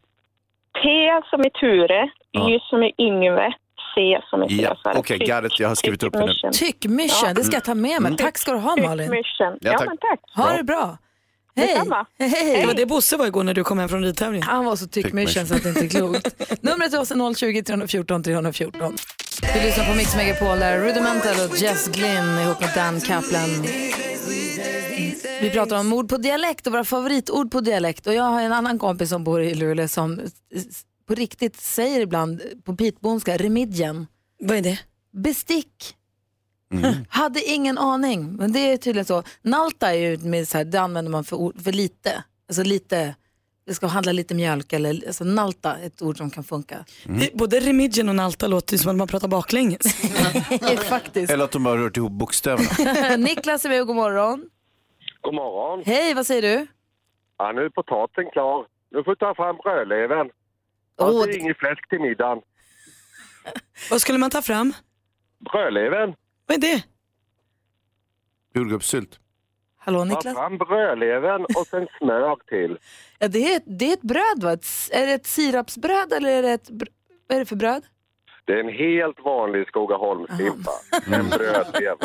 T som i Ture. Y som i Yngve, C som i Ja, okej, got it. Jag har skrivit upp det nu. Tyckmission, det ska jag ta med mig. Mm. Tack ska du ha Malin. Tyckmission. Ja, Ja, tack. men tack. Ha det bra. Hej. Hej. Det var det Bosse var igår när du kom hem från ridtävlingen. Han var så tyckmission så att det inte är klokt. Numret till oss är 020 314 314. Vi lyssnar på Mix Megapol där Rudimental och Jess Glynn ihop med Dan Kaplan. Vi pratar om ord på dialekt och våra favoritord på dialekt. Och jag har en annan kompis som bor i Luleå som på riktigt säger ibland på pitbonska remidjen. Vad är det? Bestick. Hade ingen aning, men det är tydligen så. Nalta är ju med så här, det använder man för, för lite. Alltså lite, det ska handla lite mjölk eller alltså nalta, ett ord som kan funka. Det- Både remidjen och nalta låter som att man pratar baklänges. Faktiskt. Eller att de har rört ihop bokstäverna. Niklas är med och god morgon. God morgon. Hej, vad säger du? Ja, nu är potatisen klar. Nu får du ta fram rödleven. Alltså det- inget fläsk till middagen. Vad skulle man ta fram? Rödleven. Vad är det? Jordgubbssylt. Hallå Ta Niklas? fram rödleven och sen smör till. Ja, det, är, ett- det är ett bröd va? Ett Är det ett sirapsbröd eller är det ett, br- vad är det för bröd? Det är en helt vanlig Skogaholmslimpa. En brödlev.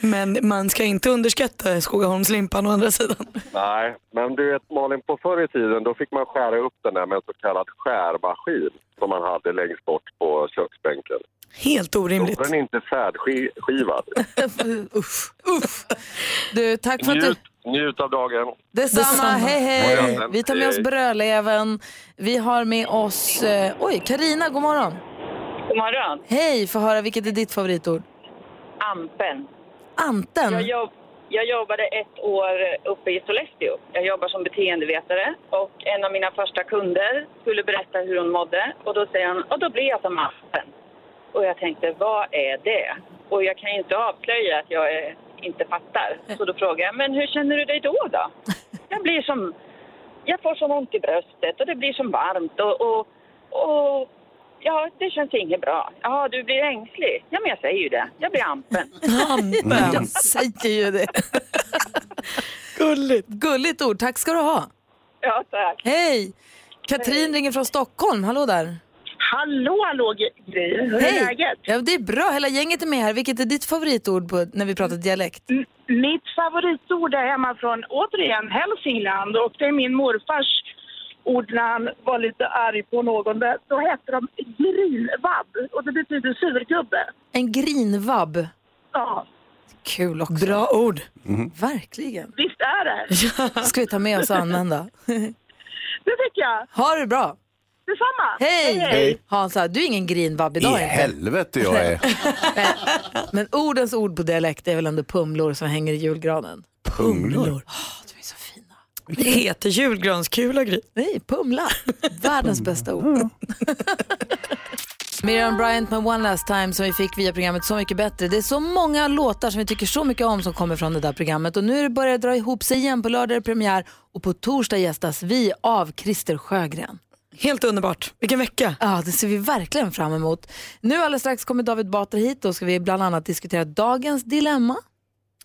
Men man ska inte underskatta Skogaholmslimpan å andra sidan. Nej, men du vet Malin, på förr i tiden då fick man skära upp den där med en så kallad skärmaskin som man hade längst bort på köksbänken. Helt orimligt. Då var den inte färdigskivad. uff, uff. Du, tack för att du... Njut, av dagen. Detsamma, Detsamma. hej hej. Vi tar med oss brödleven. Vi har med oss, eh, oj, Karina, god morgon. Morgon. Hej, få höra vilket är ditt favoritord? Ampen. Anten. Jag, jobb, jag jobbade ett år uppe i Sollefteå. Jag jobbar som beteendevetare och en av mina första kunder skulle berätta hur hon mådde och då säger hon, och då blir jag som Ampen. Och jag tänkte, vad är det? Och jag kan ju inte avslöja att jag är, inte fattar. Så då frågar jag, men hur känner du dig då då? Jag blir som, jag får så ont i bröstet och det blir som varmt och, och, och ja, det känns inget bra. Ja, du blir ängslig. Ja, men jag säger ju det. Jag blir ampen. Ampen. Jag säger ju det. Gulligt. Gulligt ord, tack ska du ha. Ja, tack. Hej! Katrin ringer från Stockholm, hallå där. Hallå, hallå Gry. Hur är Hej! läget? Ja, det är bra, hela gänget är med här. Vilket är ditt favoritord på, när vi pratar dialekt? Mitt favoritord är hemma från, återigen, Hälsingland och det är min morfars ord när han var lite arg på någon. Då hette de grinvabb och det betyder surgubbe. En grinvabb. Ja. Kul också. Bra ord. Verkligen. Visst är det? ska vi ta med oss och använda. Det tycker jag. Ha det bra. Detsamma. Hej! Hej. Hansa, du är ingen grinvabb idag I inte. helvete jag är. Men ordens ord på dialekt är väl ändå pumlor som hänger i julgranen. Pumlor. Det heter julgranskula Gry. Nej, pumla. Världens bästa ord. Miriam Bryant med One Last Time som vi fick via programmet Så mycket bättre. Det är så många låtar som vi tycker så mycket om som kommer från det där programmet och nu är det börjar dra ihop sig igen. På lördag är det premiär och på torsdag gästas vi av Christer Sjögren. Helt underbart. Vilken vecka. Ja, det ser vi verkligen fram emot. Nu alldeles strax kommer David Batra hit och ska vi bland annat diskutera dagens dilemma.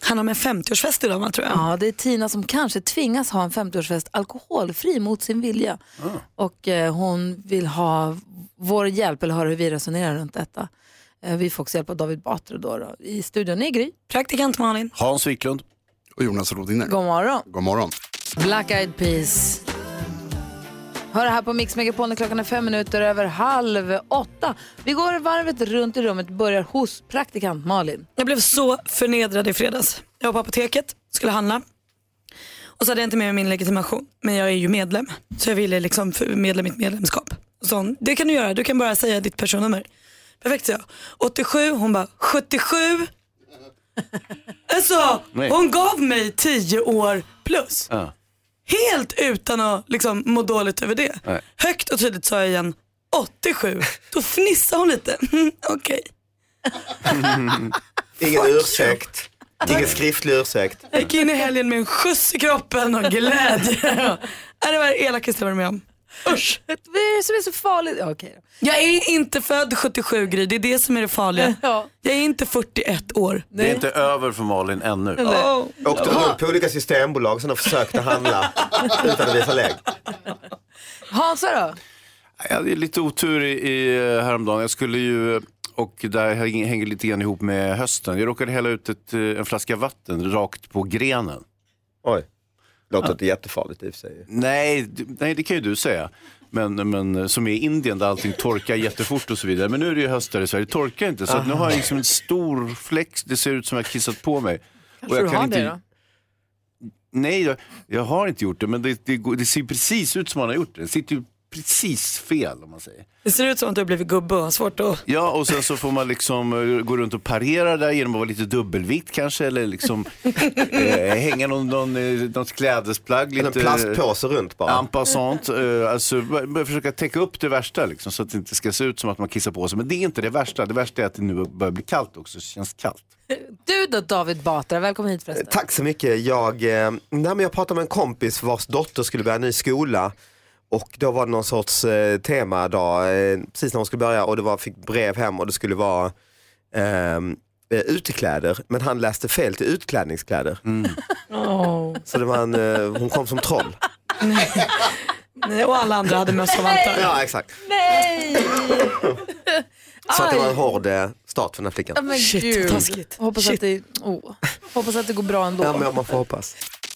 Han har med 50-årsfest idag va, tror jag. Ja, det är Tina som kanske tvingas ha en 50-årsfest alkoholfri mot sin vilja. Och eh, hon vill ha vår hjälp eller höra hur vi resonerar runt detta. Eh, vi får också hjälp av David Batra då, då. I studion är Gry. Praktikant Malin. Hans Wiklund. Och Jonas Rodiner. God morgon. God morgon. Black Eyed Peas. Hör det här på Mix Megapol när klockan är fem minuter över halv åtta. Vi går varvet runt i rummet börjar hos praktikant Malin. Jag blev så förnedrad i fredags. Jag var på apoteket, skulle handla. Och så hade jag inte med mig min legitimation. Men jag är ju medlem. Så jag ville liksom förmedla mitt medlemskap. Och så hon, det kan du göra, du kan bara säga ditt personnummer. Perfekt, så jag. 87, hon bara 77. Alltså, Nej. hon gav mig 10 år plus. Ja. Helt utan att liksom må dåligt över det. Nej. Högt och tydligt sa jag igen 87. Då fnissade hon lite. Okej. Ingen ursäkt. Ingen skriftlig ursäkt. Jag gick in i helgen med en skjuts i kroppen och glädje. Ja, det var det elakaste jag varit med om. Usch. Vad är det som är så farligt? Ja, Okej. Jag är inte född 77 Gry, det är det som är det farliga. Ja. Jag är inte 41 år. Det är inte över för Malin ännu. Oh. Åkte runt på olika systembolag sen och försökte handla utan att visa lägg. Hansa då? Jag hade lite otur i, i eh, häromdagen. Jag skulle ju, och där häng- hänger lite grann ihop med hösten. Jag råkade hälla ut ett, eh, en flaska vatten rakt på grenen. Oj, låter inte jättefarligt i och för sig. Nej, d- nej, det kan ju du säga. Men, men som i Indien där allting torkar jättefort och så vidare. Men nu är det ju höst här i Sverige, det torkar inte. Så att nu har jag liksom en stor fläck, det ser ut som jag har kissat på mig. Kanske du har det då? Nej, jag, jag har inte gjort det, men det, det, går- det ser precis ut som man har gjort det. Det sitter ju precis fel om man säger. Det ser ut som att du har blivit gubbe och har svårt att... Ja, och sen så får man liksom eh, gå runt och parera där genom att vara lite dubbelvikt kanske, eller liksom eh, hänga någon, någon, eh, något klädesplagg. En Lite, plastpåse runt bara. En passant. Eh, alltså, försöka täcka upp det värsta liksom, så att det inte ska se ut som att man kissar på sig. Men det är inte det värsta. Det värsta är att det nu börjar bli kallt också. Det känns kallt. Du då David Batra, välkommen hit förresten. Tack så mycket. Jag, nej, men jag pratade med en kompis vars dotter skulle börja ny skola. Och då var det någon sorts eh, temadag eh, precis när hon skulle börja och det var, fick brev hem och det skulle vara ehm, eh, utekläder. Men han läste fel till utklädningskläder. Åh. Så det var en, eh, hon kom som troll. Nej, och alla andra hade mössa och vantar. Ja exakt. Nej! Så att det var en hård eh, start för den här flickan. Men gud. Hoppas att, det, oh. Hoppas att det går bra ändå. Ja men man får hoppas.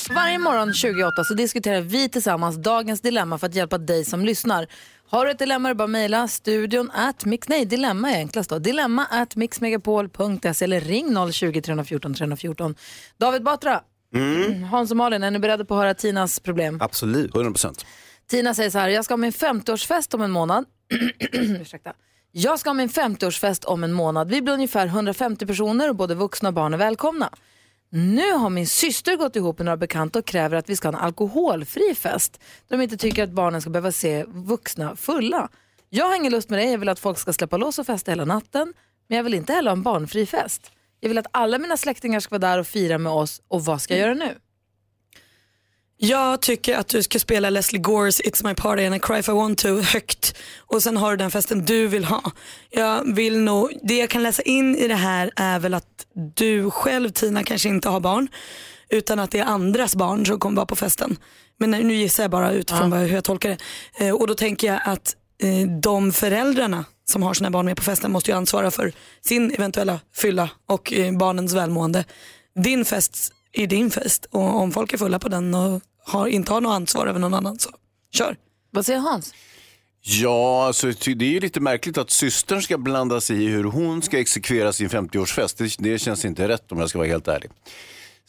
Varje morgon 28 så diskuterar vi tillsammans dagens dilemma för att hjälpa dig som lyssnar. Har du ett dilemma det bara mejla studion at mix, nej dilemma är enklast då. Dilemma at mixmegapol.se eller ring 020 314 314. David Batra, Mm. Hans och Malin, är ni beredda på att höra Tinas problem? Absolut. 100%. Tina säger så här, jag ska ha min 50-årsfest om en månad. Ursäkta. Jag ska ha min 50-årsfest om en månad. Vi blir ungefär 150 personer och både vuxna och barn är välkomna. Nu har min syster gått ihop med några bekanta och kräver att vi ska ha en alkoholfri fest. De inte tycker att barnen ska behöva se vuxna fulla. Jag har ingen lust med det, jag vill att folk ska släppa loss och festa hela natten. Men jag vill inte heller ha en barnfri fest. Jag vill att alla mina släktingar ska vara där och fira med oss. Och vad ska jag göra nu? Jag tycker att du ska spela Leslie Gores It's My Party and I Cry If I Want To högt och sen har du den festen du vill ha. Jag vill nog, det jag kan läsa in i det här är väl att du själv Tina kanske inte har barn utan att det är andras barn som kommer vara på festen. Men nu gissar jag bara utifrån vad, hur jag tolkar det. Eh, och då tänker jag att eh, de föräldrarna som har sina barn med på festen måste ju ansvara för sin eventuella fylla och eh, barnens välmående. Din fest är din fest och om folk är fulla på den och har, inte har något ansvar över någon annan så kör. Vad säger Hans? Ja, alltså, det är ju lite märkligt att systern ska blanda sig i hur hon ska exekvera sin 50-årsfest. Det, det känns inte rätt om jag ska vara helt ärlig.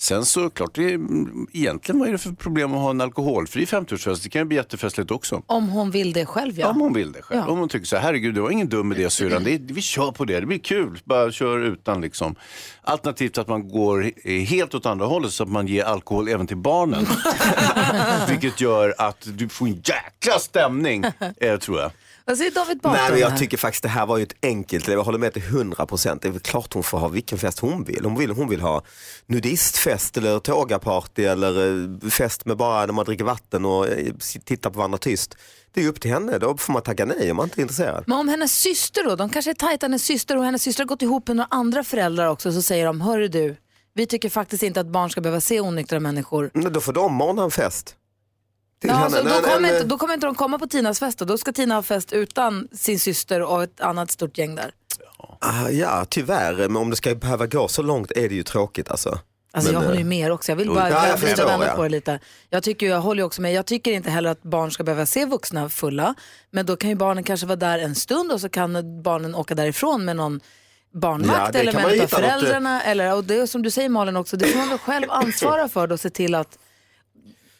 Sen så klart, det är, egentligen vad är det för problem att ha en alkoholfri 50-årsfest? Det kan ju bli jättefestligt också. Om hon vill det själv ja. Om hon vill det själv. Ja. Om hon tycker så här, herregud det var ingen dum idé syrran, vi kör på det, det blir kul, bara kör utan liksom. Alternativt att man går helt åt andra hållet så att man ger alkohol även till barnen. Vilket gör att du får en jäkla stämning, eh, tror jag. Vad säger David Batra Nej men jag tycker faktiskt det här var ju ett enkelt, jag håller med till 100%. Det är klart hon får ha vilken fest hon vill. Hon vill, hon vill ha nudistfest eller tågaparty eller eh, fest med bara när man dricker vatten och eh, tittar på varandra tyst. Det är upp till henne, då får man tacka nej om man inte är intresserad. Men om hennes syster då, de kanske är tajta, hennes syster och hennes syster har gått ihop med några andra föräldrar också, så säger de, hörru du, vi tycker faktiskt inte att barn ska behöva se onyktra människor. Men då får de ordna en fest. Till Ja, henne. alltså, då, Nej, kommer nej, inte, då kommer inte de komma på Tinas fest då. då ska Tina ha fest utan sin syster och ett annat stort gäng där. Ah, ja, tyvärr, men om det ska behöva gå så långt är det ju tråkigt alltså. Alltså Men, jag håller ju eh, med också, jag vill bara ja, jag vrida och vända ja. på det lite. Jag, tycker, jag håller ju också med, jag tycker inte heller att barn ska behöva se vuxna fulla. Men då kan ju barnen kanske vara där en stund och så kan barnen åka därifrån med någon Ja, barnvakt det eller med en av något, eh, föräldrarna. Eller, och det är som du säger Malin också, det får man väl själv ansvara för då se till att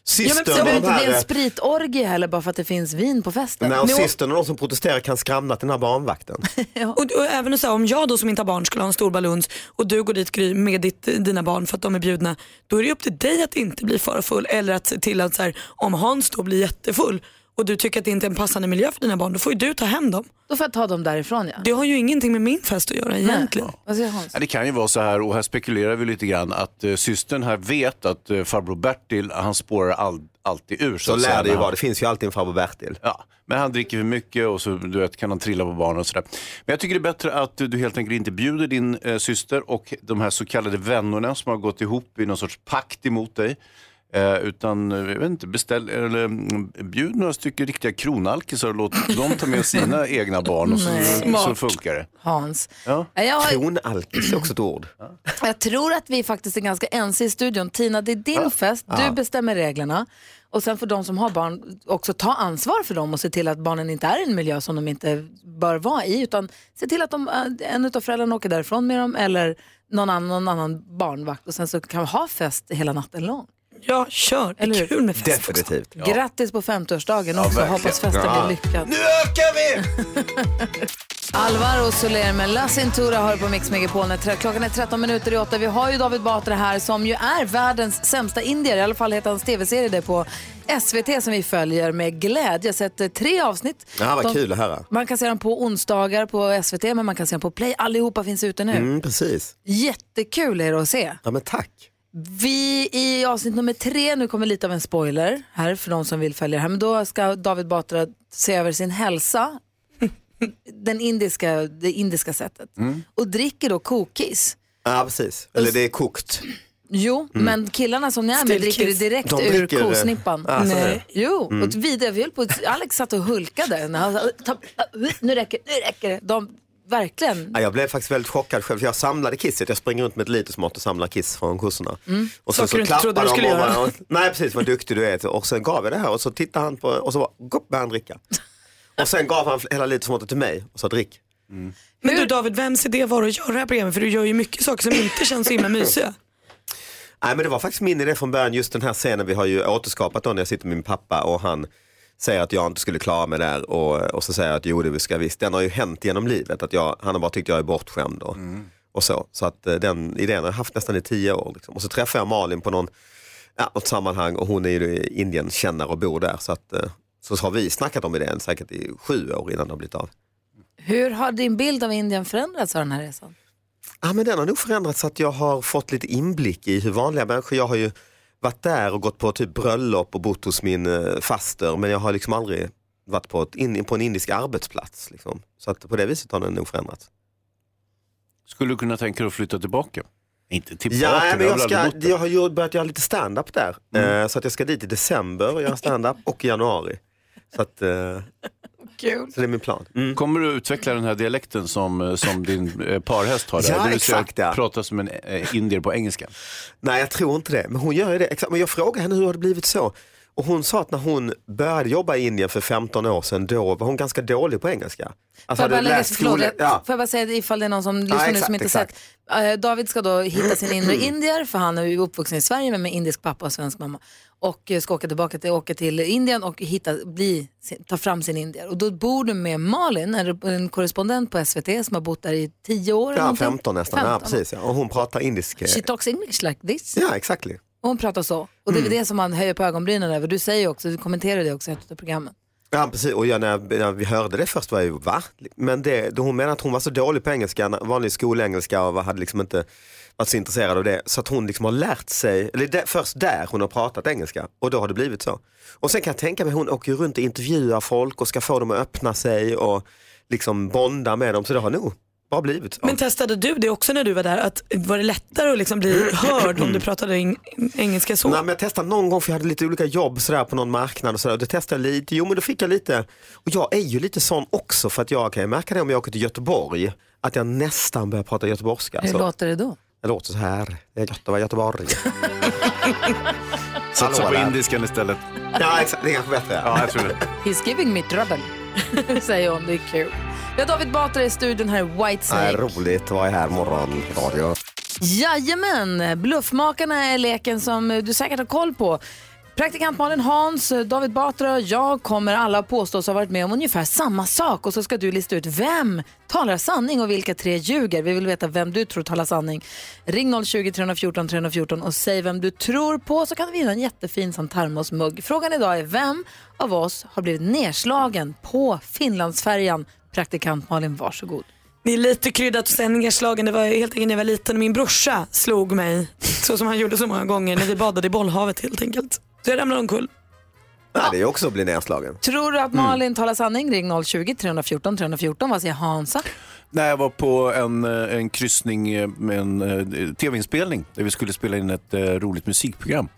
Systern det behöver av inte de bli en här, spritorgie heller bara för att det finns vin på festen. när Nu- systern och de som protesterar kan skramla till den här barnvakten. Och, och även så här, om jag då som inte har barn skulle ha en stor baluns och du går dit Gry med ditt, dina barn för att de är bjudna, då är det upp till dig att inte bli för full eller att se till att så här, om Hans då blir jättefull och du tycker att det inte är en passande miljö för dina barn, då får ju du ta hem dem. Då får jag ta dem därifrån ja. Det har ju ingenting med min fest att göra egentligen. Vad säger Hans? Ja, det kan ju vara så här, och här spekulerar vi lite grann, att uh, systern här vet att uh, farbror Bertil, han spårar all, alltid ur. Så att säga, lär det ju när vara, han- det finns ju alltid en farbror Bertil. Ja, men han dricker för mycket och så du vet, kan han trilla på barnen och sådär. Men jag tycker det är bättre att du helt enkelt inte bjuder din eh, syster och de här så kallade vännerna som har gått ihop i någon sorts pakt emot dig. Eh, utan, eh, jag vet inte, beställ, eller mm, bjud några stycken riktiga kronalkisar och låt dem ta med sina egna barn och så, så Smart. funkar det. Hans. Ja. Jag, har, Kronalkis är också ett ord. jag tror att vi faktiskt är ganska ense i studion. Tina, det är din fest, du Ja. bestämmer reglerna. Och sen får de som har barn också ta ansvar för dem och se till att barnen inte är i en miljö som de inte bör vara i. Utan se till att de, äh, en av föräldrarna åker därifrån med dem eller någon annan, någon annan barnvakt. Och sen så kan vi ha fest hela natten lång. Ja, kör. Det är kul med fest Definitivt. Grattis på 50-årsdagen Ja, också. verkligen. Hoppas festen Ja. blir lyckad. Nu ökar vi! Alvaro Soler med La Cintura har på Mix Megapol. när tre- Klockan är 13 minuter i åtta. Vi har ju David Batra här som ju är världens sämsta indier. I alla fall heter hans tv-serie det på SVT som vi följer med glädje. Jag har sett eh, tre avsnitt. Ja, vad De- kul att höra. Man kan se dem på onsdagar på SVT men man kan se dem på Play. Allihopa finns ute nu. Mm, precis. Jättekul är det att se. Ja, men tack. Vi i avsnitt nummer tre, nu kommer lite av en spoiler här för de som vill följa det här, men då ska David Batra se över sin hälsa, den indiska, det indiska sättet, Mm. och dricker då kokis. Ja, precis. Eller det är kokt. Jo, Mm. men killarna som ni är med dricker det direkt De ur dricker, eh, kosnippan. det. Nej. Jo, Mm. och vidare, vi höll på, Alex satt och hulkade. När han sa, "Ta- nu räcker nu räcker det. De, verkligen. Ja, jag blev faktiskt väldigt chockad själv. för Jag samlade kisset. Jag springer runt med ett litersmått och samlar kiss från kossorna. Mm. Och Saker du inte trodde du de skulle och göra. och, Nej precis, vad duktig du är. Och sen gav jag det här och så tittade han på och så bara, började han dricka. Och sen gav han hela litersmåttet till mig och sa drick. Men du David, vems idé var det att göra det här programmet? För du gör ju mycket saker som inte känns så himla mysiga. Nej men det var faktiskt min idé från början, just den här scenen vi har ju återskapat då när jag sitter med min pappa och han säger att jag inte skulle klara mig där och, och så säger jag att jo det ska visst. Den har ju hänt genom livet, att jag, han har bara tyckt jag är bortskämd och, och så. Så att eh, den idén har jag haft nästan i tio år. Liksom. Och så träffade jag Malin på någon, ja, något sammanhang och hon är ju Indien-kännare och bor där. Så, att, eh, så har vi snackat om idén säkert i sju år innan det har blivit av. Hur har din bild av Indien förändrats av den här resan? Ja, men den har nog förändrats så att jag har fått lite inblick i hur vanliga människor, jag har ju varit där och gått på typ bröllop och bott hos min eh, faster men jag har liksom aldrig varit på, ett, in, på en indisk arbetsplats. Liksom. Så att på det viset har den nog förändrats. Skulle du kunna tänka dig att flytta tillbaka? Inte tillbaka, Ja, men jag, ska, jag har börjat göra lite stand-up där. Eh, så att jag ska dit i december och göra stand-up och i januari. Så, att, eh, Kul. så det är min plan. Mm. Kommer du utveckla den här dialekten som, eh, som din eh, parhäst har? Där? Ja, säga exakt, ja. Prata som en eh, indier på engelska. Nej jag tror inte det, men hon gör ju det. Exakt. Men jag frågade henne hur har det blivit så? Och hon sa att när hon började jobba i Indien för 15 år sedan, då var hon ganska dålig på engelska. Alltså Får jag, bara läst skole- ja. får jag bara säga ifall det är någon som lyssnar nu exakt, som inte exakt. sett. Eh, David ska då hitta sin inre indier för han är ju uppvuxen i Sverige men med indisk pappa och svensk mamma. Och eh, ska åka tillbaka till, åka till Indien och hitta, bli, ta fram sin indier. Och då bor du med Malin, en, en korrespondent på SVT som har bott där i 10 år. Ja, någonting. 15 nästan. Ja, 15. precis, ja. Och hon pratar indisk. eh, She talks English like this. Ja, exactly. Och hon pratar så. Och det är väl det som man höjer på ögonbrynen över. Du säger också, du kommenterar det också i ett av programmen. Ja, precis. Och jag, när, när vi hörde det först var jag ju va? Men det, hon menade att hon var så dålig på engelska, vanlig skolengelska och hade liksom inte varit så intresserad av det. Så att hon liksom har lärt sig, eller det, först där hon har pratat engelska och då har det blivit så. Och sen kan jag tänka mig, hon åker runt och intervjuar folk och ska få dem att öppna sig och liksom bonda med dem. Så det har nog bara blivit så. Men testade du det också när du var där? Att var det lättare att liksom bli hörd om du pratade eng- engelska så? Nej, men jag testade någon gång för jag hade lite olika jobb sådär på någon marknad och sådär. Och det testade jag lite, jo men då fick jag lite, och jag är ju lite sån också för att jag kan ju märka det om jag åker till Göteborg, att jag nästan börjar prata göteborgska. Hur så. låter det då? Det låter så här, det är gött att vara i Göteborg. Satsa på indiskan istället. Ja exakt, det är kanske bättre. Ja, jag tror det. He's giving me trouble, säger hon. Det är kul. Vi har David Batra i studion här, White Nej, Snake. roligt att vara här morgon, radio. Jajamän, Bluffmakarna är leken som du säkert har koll på. Praktikant Malin Hans, David Batra och jag kommer alla påstås ha varit med om ungefär samma sak och så ska du lista ut vem talar sanning och vilka tre ljuger. Vi vill veta vem du tror talar sanning. Ring 020 314 314 och säg vem du tror på så kan du vinna en jättefin sån termosmugg. Frågan idag är vem av oss har blivit nedslagen på Finlandsfärjan? Praktikant Malin, varsågod. Det är lite kryddat och sen nedslagen. Det var helt enkelt när jag var liten. Min brorsa slog mig så som han gjorde så många gånger när vi badade i bollhavet helt enkelt. Så jag ramlade omkull. Nej, det är också att bli nedslagen. Tror du att Malin talar sanning? Ring 020 314 314. Vad säger Hansa? När jag var på en, eh, en kryssning eh, med en eh, tv-inspelning där vi skulle spela in ett eh, roligt musikprogram.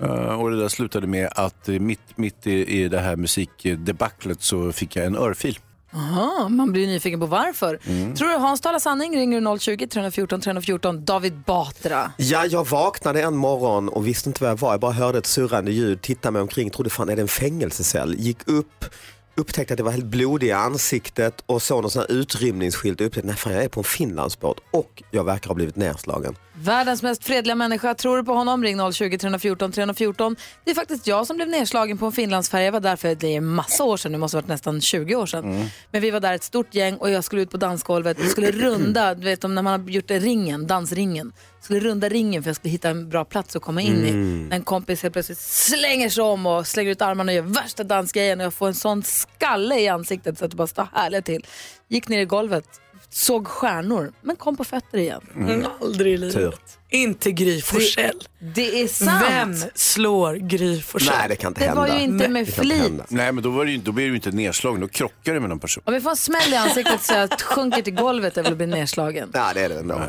Eh, och det där slutade med att eh, mitt, mitt i, i det här musikdebaclet så fick jag en örfil. Aha, man blir nyfiken på varför. Mm. Tror du Hans talar sanning? Ringer du 020 314 314. David Batra. Ja, jag vaknade en morgon och visste inte var jag var. Jag bara hörde ett surrande ljud, tittade mig omkring, trodde fan är det en fängelsecell? Gick upp, upptäckte att det var helt blodig i ansiktet och såg någon sån här utrymningsskylt och upptäckte nej fan jag är på en Finlandsbåt och jag verkar ha blivit nerslagen. Världens mest fredliga människa. Tror du på honom? Ring 020 314 314. Det är faktiskt jag som blev nedslagen på en Finlandsfärja. Jag var där för det är massa år sedan, det måste ha varit nästan 20 år sedan. Men vi var där ett stort gäng och jag skulle ut på dansgolvet. Vi skulle runda, du vet om när man har gjort ringen, dansringen. Jag skulle runda ringen för jag skulle hitta en bra plats att komma in i. Mm. En kompis helt plötsligt slänger sig om och slänger ut armarna och gör värsta dansgrejen och jag får en sån skalle i ansiktet så att det bara står härligt till. Gick ner i golvet, såg stjärnor men kom på fötter igen. Mm. Aldrig i livet. Inte Gry Forssell. Det är sant. Vem slår Gry Forssell? Nej, det kan inte Det var hända. ju inte med Det kan inte flit. Nej, men då, var det ju, då blir du inte nedslagen, då krockar du med någon person. Om vi får en smäll i ansiktet så jag sjunker till golvet jag vill bli nedslagen. Ja, det är det ändå.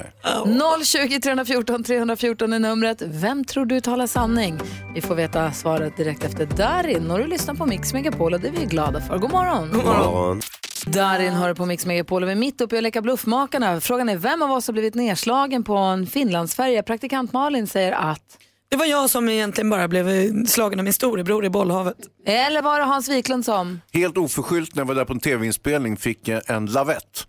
020 314 314 är numret. Vem tror du talar sanning? Vi får veta svaret direkt efter Darin. Och du lyssnar på Mix Megapol och det är vi glada för. God morgon. God morgon. Darin hör på Mix Megapol och vi är mitt uppe i att leka bluffmakarna. Frågan är vem av oss har blivit nedslagen på en Finlandsfärja? Praktikant Malin säger att Det var jag som egentligen bara blev slagen av min storebror i bollhavet. Eller var det Hans Wiklund som? Helt oförskyllt när jag var där på en tv-inspelning fick jag en lavett.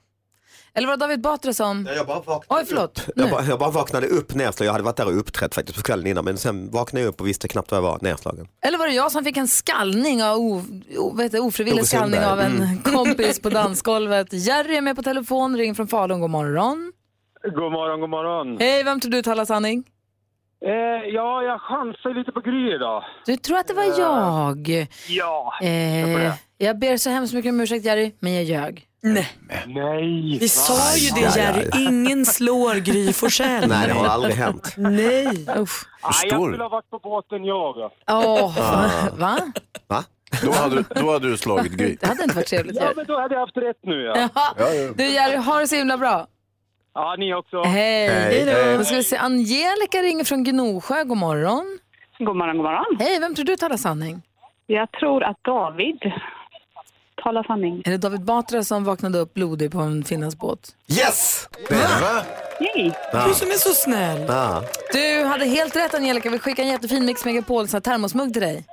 Eller var det David Batra som? Jag bara vaknade Oj, förlåt. Jag bara, jag bara vaknade upp nedslagen. Jag hade varit där och uppträtt faktiskt på kvällen innan men sen vaknade jag upp och visste knappt var jag var nedslagen. Eller var det jag som fick en skallning av o, o, vad det, ofrivillig skallning av en Mm. kompis på dansgolvet? Jerry är med på telefon, ring från Falun. God morgon. God morgon, god morgon. Hej, vem tror du talar sanning? Eh, ja, jag chansar lite på Gry idag. Du tror att det var jag? Ja, Eh, jag ber så hemskt mycket om ursäkt Jerry, men jag ljög. Nej. Nej. Vi sa ju det Jerry, ingen slår Gry Forssell. Nej, det har aldrig hänt. Nej. Usch. Nej, jag skulle ha varit på båten jag. då. Åh, Ah. va? Va? Då hade, då hade du slagit Gry. Det hade inte varit trevligt Ja, men då hade jag haft rätt nu. Ja, Jaha. Du Jerry, ha det så himla bra. ja ni också. Hej. Hej då. Då ska vi se, Angelica ringer från Gnosjö. God morgon. God morgon, god morgon. Hej, vem tror du talar sanning? Jag tror att David talar sanning. Är det David Batra som vaknade upp blodig på en Finlandsbåt? Yes! Yay. Du som är så snäll. Ja. Du hade helt rätt Angelica, vi skickar en jättefin Mix Megapol så här termosmugg till dig.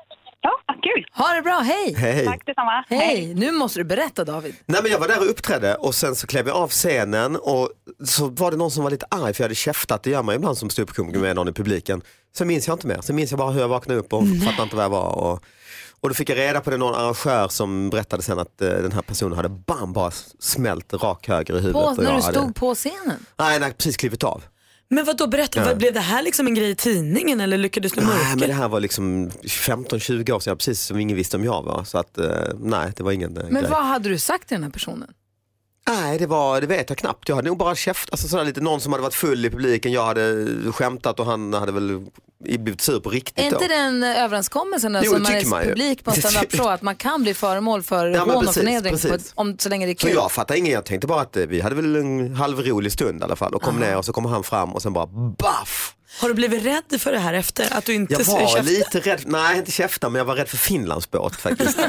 Ja, kul. Ha det bra, hej! Hej. Tack detsamma. Hej! Nu måste du berätta David. Nej men jag var där och uppträdde och sen så klev jag av scenen och så var det någon som var lite arg för jag hade käftat, det gör man ibland som ståuppkomiker med någon i publiken. Sen minns jag inte mer, sen minns jag bara hur jag vaknade upp och fattade inte var jag var. Och, och då fick jag reda på det någon arrangör som berättade sen att eh, den här personen hade bam bara smält rak höger i huvudet. På, och jag när du hade, stod på scenen. Nej, nej, precis klivit av. Men vad då berätta, Ja. vad, blev det här liksom en grej i tidningen eller lyckades du Nej mörka? men det här var liksom 15-20 år sedan, precis som ingen visste om jag var. Så att eh, nej, det var ingen eh, Men grej. vad hade du sagt till den här personen? Nej, det, var, det vet jag knappt. Jag hade nog bara käft, alltså sådär lite någon som hade varit full i publiken, jag hade skämtat och han hade väl blivit sur på riktigt Är då. inte den överenskommelsen Jo, som man är ju. publik på en standup-show att man kan bli föremål för Ja, hån och förnedring om, så länge det är Så kul? jag fattar inget, jag tänkte bara att eh, vi hade väl en halvrolig stund i alla fall och kom ner och så kommer han fram och sen bara baff. Har du blivit rädd för det här efter? Att du inte Jag var käftar? lite rädd, nej inte käfta men jag var rädd för Finlandsbåt faktiskt.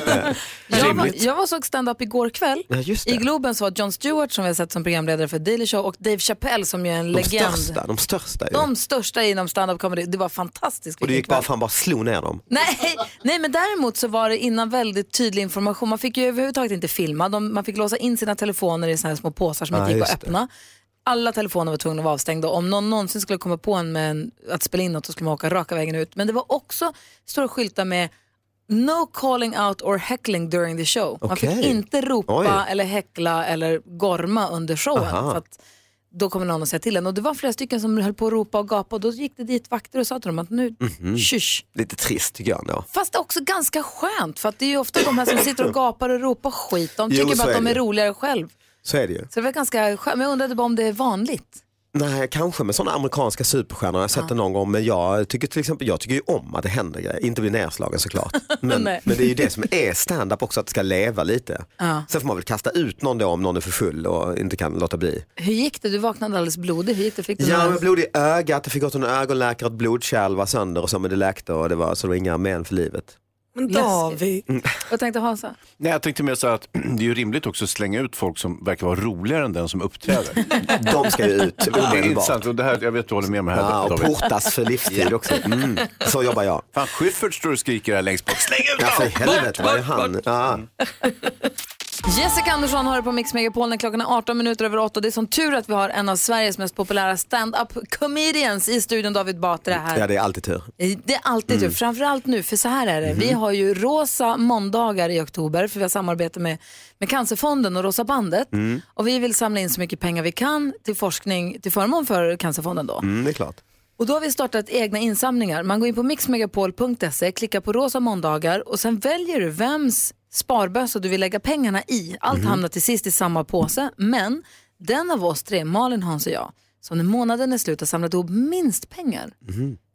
Eh, Jag var, jag var och såg stand-up igår kväll. Ja, just det. I Globen så var Jon Stewart som vi har sett som programledare för Daily Show och Dave Chappelle som ju är en de legend. största, de största ju. De största inom stand-up comedy. Det var fantastiskt. Och det vilken gick bara kväll. för han bara slog ner dem. Nej, nej, men däremot så var det innan väldigt tydlig information. Man fick ju överhuvudtaget inte filma. De, man fick låsa in sina telefoner i såna här små påsar som Ja, inte gick att just det. Alla telefoner var tvungna att vara avstängda. Om någon någonsin skulle komma på en med en, att spela in något så skulle man åka raka vägen ut. Men det var också stora skyltar med No calling out or heckling during the show. Man fick inte ropa Oj. eller häckla eller gorma under showen. Aha. För att då kommer någon att säga till en. Och det var flera stycken som höll på att ropa och gapa och då gick det dit vakter och sa till dem att nu, Mhm. kysch. Lite trist tycker jag ändå. Fast också ganska skönt för att det är ju ofta de här som sitter och gapar och ropar skit. De Jo, tycker så bara att är de är det. roligare själv. Så är det ju. Så det var ganska skönt. Men jag undrade bara om det är vanligt. Nej, kanske med sådana amerikanska superstjärnor. Jag har sett det någon gång. Men jag tycker till exempel jag tycker ju om att det händer grejer. Inte bli nedslagen såklart. Men, men det är ju det som är stand-up också, att det ska leva lite. Ja. Sen får man väl kasta ut någon då om någon är för full och inte kan låta bli. Hur gick det? Du vaknade alldeles blodig. Hur gick det? Fick du Ja, men blod i ögat, jag fick gå till en ögonläkare, ett blodkärl var sönder och så, men det läkte och det var, så det var inga men för livet. Men David. Vad tänkte Hansa? Nej, jag tänkte mer så att det är ju rimligt också att slänga ut folk som verkar vara roligare än den som uppträder. De ska ju ut Det är omedelbart. intressant och det här, jag vet att du håller med mig här Ja, och David. portas för livstid också. Mm. Så jobbar jag. Fan, Schyffert står och skriker här längst bort. Släng ut Ja, för helvete, vad är han? Ja. Jessica Andersson hör på Mix Megapol när klockan är 18 minuter över 8. Det är sån tur att vi har en av Sveriges mest populära stand-up comedians i studion, David Batra här. ja, det är alltid tur. Det är alltid Mm. tur, framförallt nu, för så här är det. Vi har ju rosa måndagar i oktober, för vi har samarbete med, med Cancerfonden och Rosa bandet. Mm. Och vi vill samla in så mycket pengar vi kan till forskning till förmån för Cancerfonden då. Mm, det är klart. Och då har vi startat egna insamlingar. Man går in på mixmegapol.se, klickar på rosa måndagar och sen väljer du vems sparbössa du vill lägga pengarna i. Allt Mhm. hamnar till sist i samma påse, men den av oss tre, Malin, Hans och jag, som när månaden är slut har samlat ihop minst pengar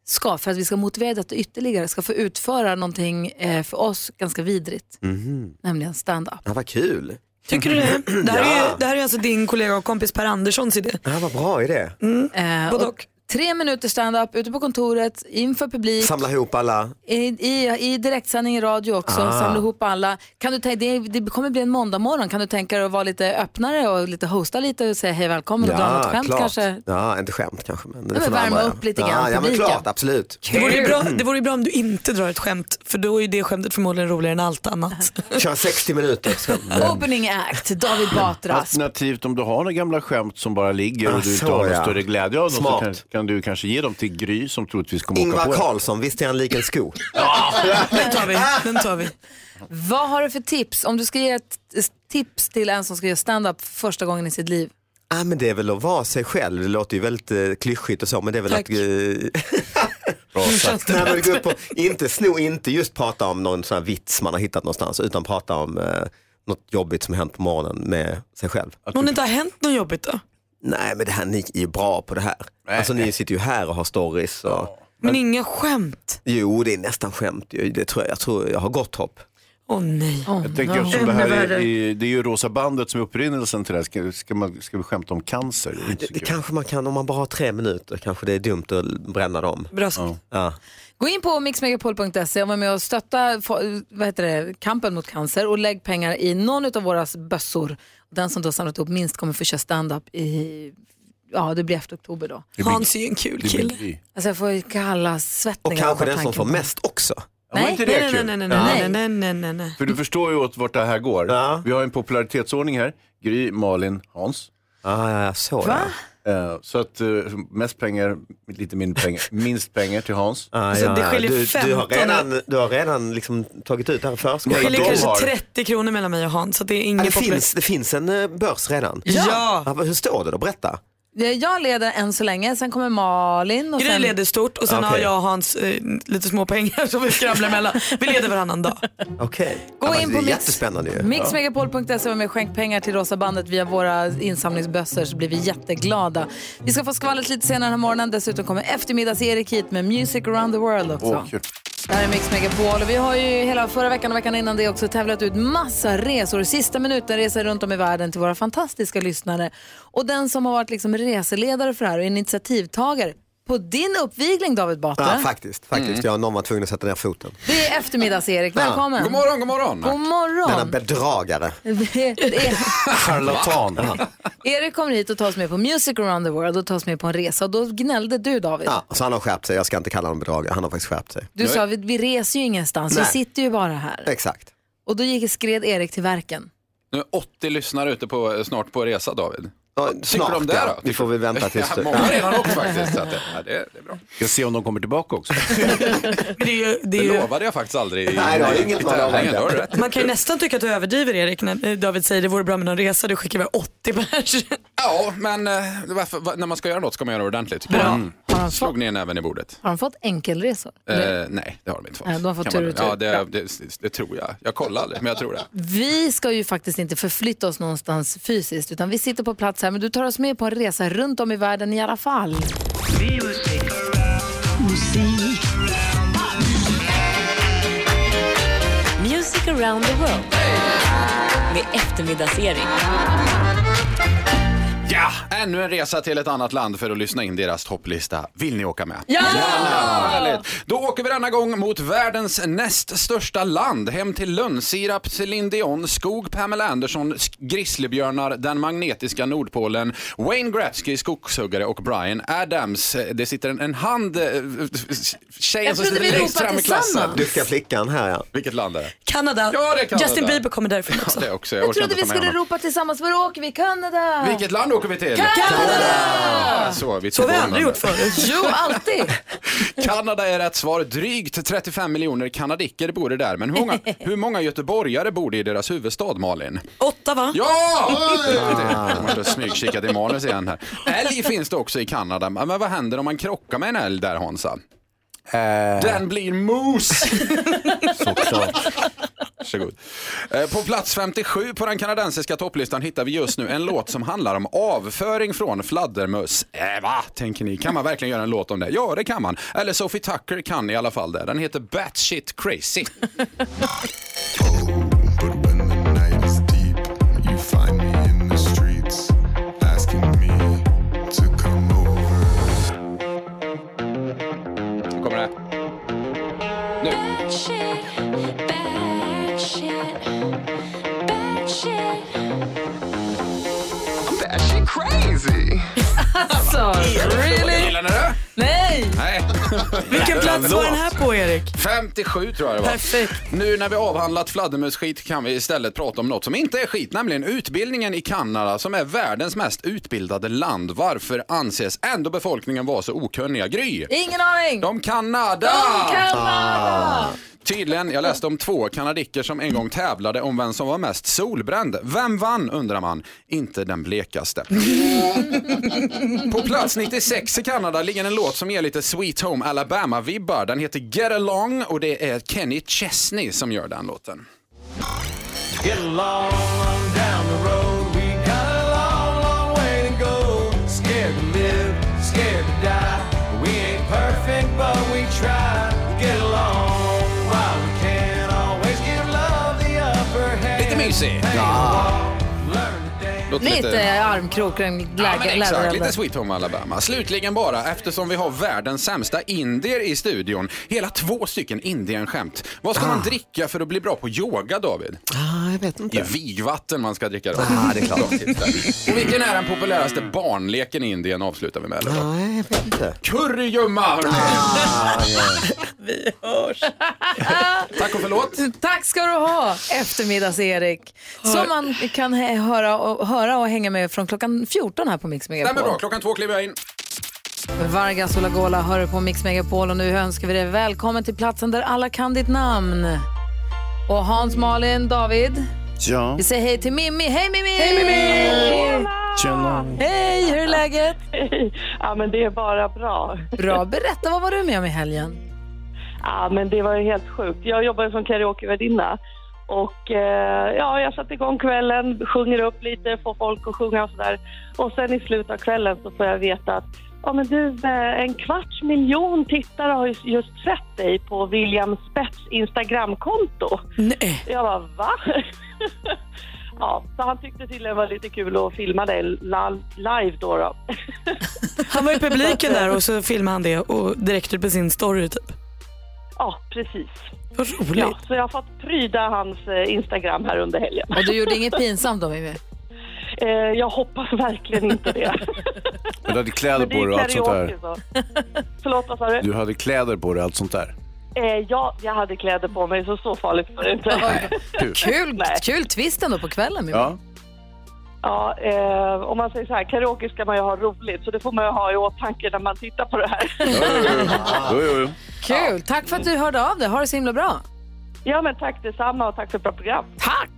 ska, för att vi ska motivera detta ytterligare, ska få utföra någonting eh, för oss ganska vidrigt, Mhm. nämligen stand-up. Ja, vad kul. Tycker du det? Det här, Ja. är, det här är alltså din kollega och kompis Per Anderssons idé. Ja, vad bra idé. Eh, och tre minuter stand-up ute på kontoret, inför publik. Samla ihop alla. I, i, I direktsändning i radio också, Ah. samla ihop alla. Kan du tänka, det, det kommer bli en måndag morgon. kan du tänka dig att vara lite öppnare och lite hosta lite och säga hej välkommen och dra något skämt klart. kanske? Ja, inte skämt kanske. Men, det men får värma upp lite grann, Ja, ja men klart, absolut. Det vore, ju bra, det vore ju bra om du inte drar ett skämt för då är det skämtet förmodligen roligare än allt annat. Kör 60 minuter. Opening act, David Batra. Alternativt om du har några gamla skämt som bara ligger och Ah, du inte har någon ja. större glädje av dem så Smart. kan, kan du kanske ge dem till Gry som troligtvis kommer åka Ingvar på det. Carlsson, visst är han lik en sko? Den tar vi. Den tar vi. Vad har du för tips? Om du ska ge ett tips till en som ska göra stand-up för första gången i sitt liv. Ah, men det är väl att vara sig själv. Det låter ju väldigt eh, klyschigt och så, men det är väl Tack. att... Eh, Nej, men gå upp och, inte sno, inte just prata om någon sån här vits man har hittat någonstans, utan prata om eh, något jobbigt som hänt på morgonen med sig själv. Om det inte har hänt något jobbigt då? Nej, men det här, ni är ju bra på det här. Alltså ni sitter ju här och har stories. Och... Men inga skämt? Jo, det är nästan skämt. Det tror jag, jag tror jag har gott hopp. Åh nej. Jag tänker eftersom det här är, det är ju Rosa bandet som är upprinnelsen till det här. Ska, ska, man, ska vi skämta om cancer? Det Det kanske man kan, om man bara har tre minuter, kanske det är dumt att bränna dem. Bra Ja. Gå in på mixmegapol.se och var med och stötta vad heter det, kampen mot cancer och lägg pengar i någon av våra bössor. Den som då samlat ihop minst kommer få köra stand-up i, ja det blir efter oktober då. Hans är ju en kul kille. Alltså jag får ju kalla Och svettningar kanske bara den som får på- mest också. Ja, var inte det Nej, kul? nej, nej, nej, Ja. nej, nej, nej, nej, nej. För du förstår ju åt vart det här går. Vi har en popularitetsordning här. Gry, Malin, Hans. Ah, ja, ja, så Va? Eh, Så att eh, mest pengar, lite mindre pengar, minst pengar till Hans. Ah, Alltså, det skiljer du, du 15 har redan, du har redan liksom tagit ut det här förskott. Det skiljer kanske har- 30 kronor mellan mig och Hans. Så det är Ja, ingen det, finns, det finns en eh, börs redan. Ja. men hur står det då? Berätta. Jag leder än så länge, sen kommer Malin och Gry sen... leder stort och sen har Okej. jag och Hans eh, lite små pengar som vi skramlar emellan. Vi leder varannan dag. Okej. Gå Ja, in det är Mix- jättespännande ju. Mixmegapol.se och med skänk pengar till Rosa bandet via våra insamlingsbössor så blir vi jätteglada. Vi ska få skvallret lite senare den här morgonen. Dessutom kommer eftermiddags-Erik hit med Music around the world också. Kul. Det här är Mix Megapol och vi har ju hela förra veckan och veckan innan det också tävlat ut massa resor. Sista minuten resor runt om i världen till våra fantastiska lyssnare. Och den som har varit liksom reseledare för det här och initiativtagare på din uppvigling David Batra. Ja, faktiskt. faktiskt. Jag, någon var tvungen att sätta ner foten. Det är eftermiddags-Erik, välkommen. God morgon, god morgon. God morgon. Denna bedragare. Charlatan. Erik kommer hit och tar oss med på Music around the world och tar oss med på en resa. Och då gnällde du David. Ja, så han har skärpt sig. Jag ska inte kalla honom bedragare. Han har faktiskt skärpt sig. Du sa vi, vi reser ju ingenstans, vi Nej. sitter ju bara här. Exakt. Och då gick, skred Erik till verken. Nu är 80 lyssnare ute på, snart på resa, David. Ja, snart, du om det ja. då? Vi får väl vänta tills Ja, många har redan åkt faktiskt. Så att det, ja, det, det är bra. Ska se om de kommer tillbaka också. Det är ju, det Det ju, lovade jag faktiskt aldrig i, Nej, det har inget rätt. man kan ju nästan tycka att du överdriver Erik när eh, David säger det vore bra med någon resa. Du skickar väl 80 pers? Ja, men eh, varför, va- när man ska göra något ska man göra det ordentligt. Bra. Mm. Har han Slog fått, ner näven i bordet. har han fått enkelresor? Eh, nej, det har de inte fått. Nej, de har fått Kan tur och tur. Ja, det, det, det tror jag. Jag kollar aldrig, men jag tror det. Vi ska ju faktiskt inte förflytta oss någonstans fysiskt utan vi sitter på plats här men du tar oss med på en resa runt om i världen i alla fall. Music around the world. Med eftermiddagsserie. Ja! Ännu en resa till ett annat land för att lyssna in deras topplista. Vill ni åka med? Ja! Härligt. Då åker vi denna gång mot världens näst största land. Hem till lönnsirap, Céline Dion, skog, Pamela Anderson, sk- grizzlybjörnar, den magnetiska Nordpolen, Wayne Gretzky, skogshuggare och Brian Adams. Det sitter en, en hand, eh, tjejen Jag som trodde sitter vi längst ropade fram i klassen. tillsammans. Duktiga flickan här ja. Vilket land är det? Kanada. Ja, det är Kanada. Justin Bieber kommer därifrån också. Det också. Jag orkar trodde inte vi ta med skulle honom. ropa tillsammans, var åker vi? Kanada! Vilket land åker vi till? Kanada! Så, vi Så har vi aldrig gjort förut. Jo, alltid. Kanada är rätt svar. Drygt 35 miljoner kanadicker bor det där. Men hur många, hur många göteborgare bor det i deras huvudstad Malin? Åtta va? Ja! Jag måste smygkika till manus igen här. Älg finns det också i Kanada. Men vad händer om man krockar med en älg där Hansa? Den blir mos! Såklart. Varsågod. Eh, på plats 57 på den kanadensiska topplistan hittar vi just nu en låt som handlar om avföring från fladdermöss. Äh, va, tänker ni? Kan man verkligen göra en låt om det? Ja, det kan man. Eller Sophie Tucker kan i alla fall det. Den heter Batshit Crazy. Crazy. Alltså, really? Ni det? Nej! Nej. Vilken plats var den här på Erik? 57 tror jag det var. Perfekt. Nu när vi avhandlat fladdermusskit kan vi istället prata om något som inte är skit, nämligen utbildningen i Kanada som är världens mest utbildade land. Varför anses ändå befolkningen vara så okunniga? Gry! Ingen aning! De Kanada! De Kanada! Tydligen, jag läste om två kanadicker som en gång tävlade om vem som var mest solbränd. Vem vann undrar man? Inte den blekaste. På plats 96 i Kanada ligger en låt som ger lite Sweet Home Alabama-vibbar. Den heter Get Along och det är Kenny Chesney som gör den låten. Get along down the road. We got a long, long way to go. Scared to live, scared to die. We ain't perfect, but we try. Get along while we can. Always give love the upper hand. Lite mysig. Låter Lite armkroken, Ja, men läge, exakt, läderrubber. lite Sweet Home Alabama. Slutligen bara, eftersom vi har världens sämsta indier i studion, hela två stycken Indien-skämt. Vad ska man dricka för att bli bra på yoga, David? Ah, jag vet Det inte. är vigvatten man ska dricka då. Ah, det är klart. Och vilken är den populäraste barnleken i Indien avslutar vi med? Eller? Nej, jag vet inte. Currygumma! hörni. Ah, ja. Vi hörs. Tack och förlåt. Tack ska du ha, eftermiddags-Erik. Som man kan höra och, höra och hänga med från klockan 14 här på Mix Stämmer Megapol. bra, klockan två kliver jag in. Vargas Olagola hör du på Mix Megapol och nu önskar vi dig välkommen till platsen där alla kan ditt namn. Och Hans, Malin, David. Ja. Vi säger hej till Mimmi. Hej Mimmi! Hej, Mimmi! Tjena. Hej, hur är läget? Ja, men det är bara bra. Bra, berätta vad var du med om i helgen? Ja, men det var ju helt sjukt. Jag jobbar som karaokevärdinna och eh, ja, jag satte igång kvällen, sjunger upp lite, får folk att sjunga och sådär. Och sen i slutet av kvällen så får jag veta att ja, men du, eh, en kvarts miljon tittare har ju just sett dig på William Spets Instagramkonto. Nej. Jag bara, va? ja, så han tyckte tydligen det var lite kul att filma det la- live då. då. Han var i publiken där och så filmade han det och direkt ut på sin story typ. Ja, precis. Vad roligt. Ja, så jag har fått pryda hans eh, Instagram här under helgen. Och du gjorde inget pinsamt då Mimmi? Eh, jag hoppas verkligen inte det. Men du hade kläder på dig och allt sånt där. så. Förlåt, vad sa du? Du hade kläder på dig och allt sånt där. Eh, ja, jag hade kläder på mig, så så farligt var det inte. Kul. Kul, kul twist ändå på kvällen Mimmi. Ja. Ja, eh, om man säger så här, karaoke ska man ju ha roligt, så det får man ju ha i åtanke när man tittar på det här. Jo, jo, jo. Kul, tack för att du hörde av dig. Ha det så himla bra. Ja, men tack detsamma och tack för ett bra program. Tack!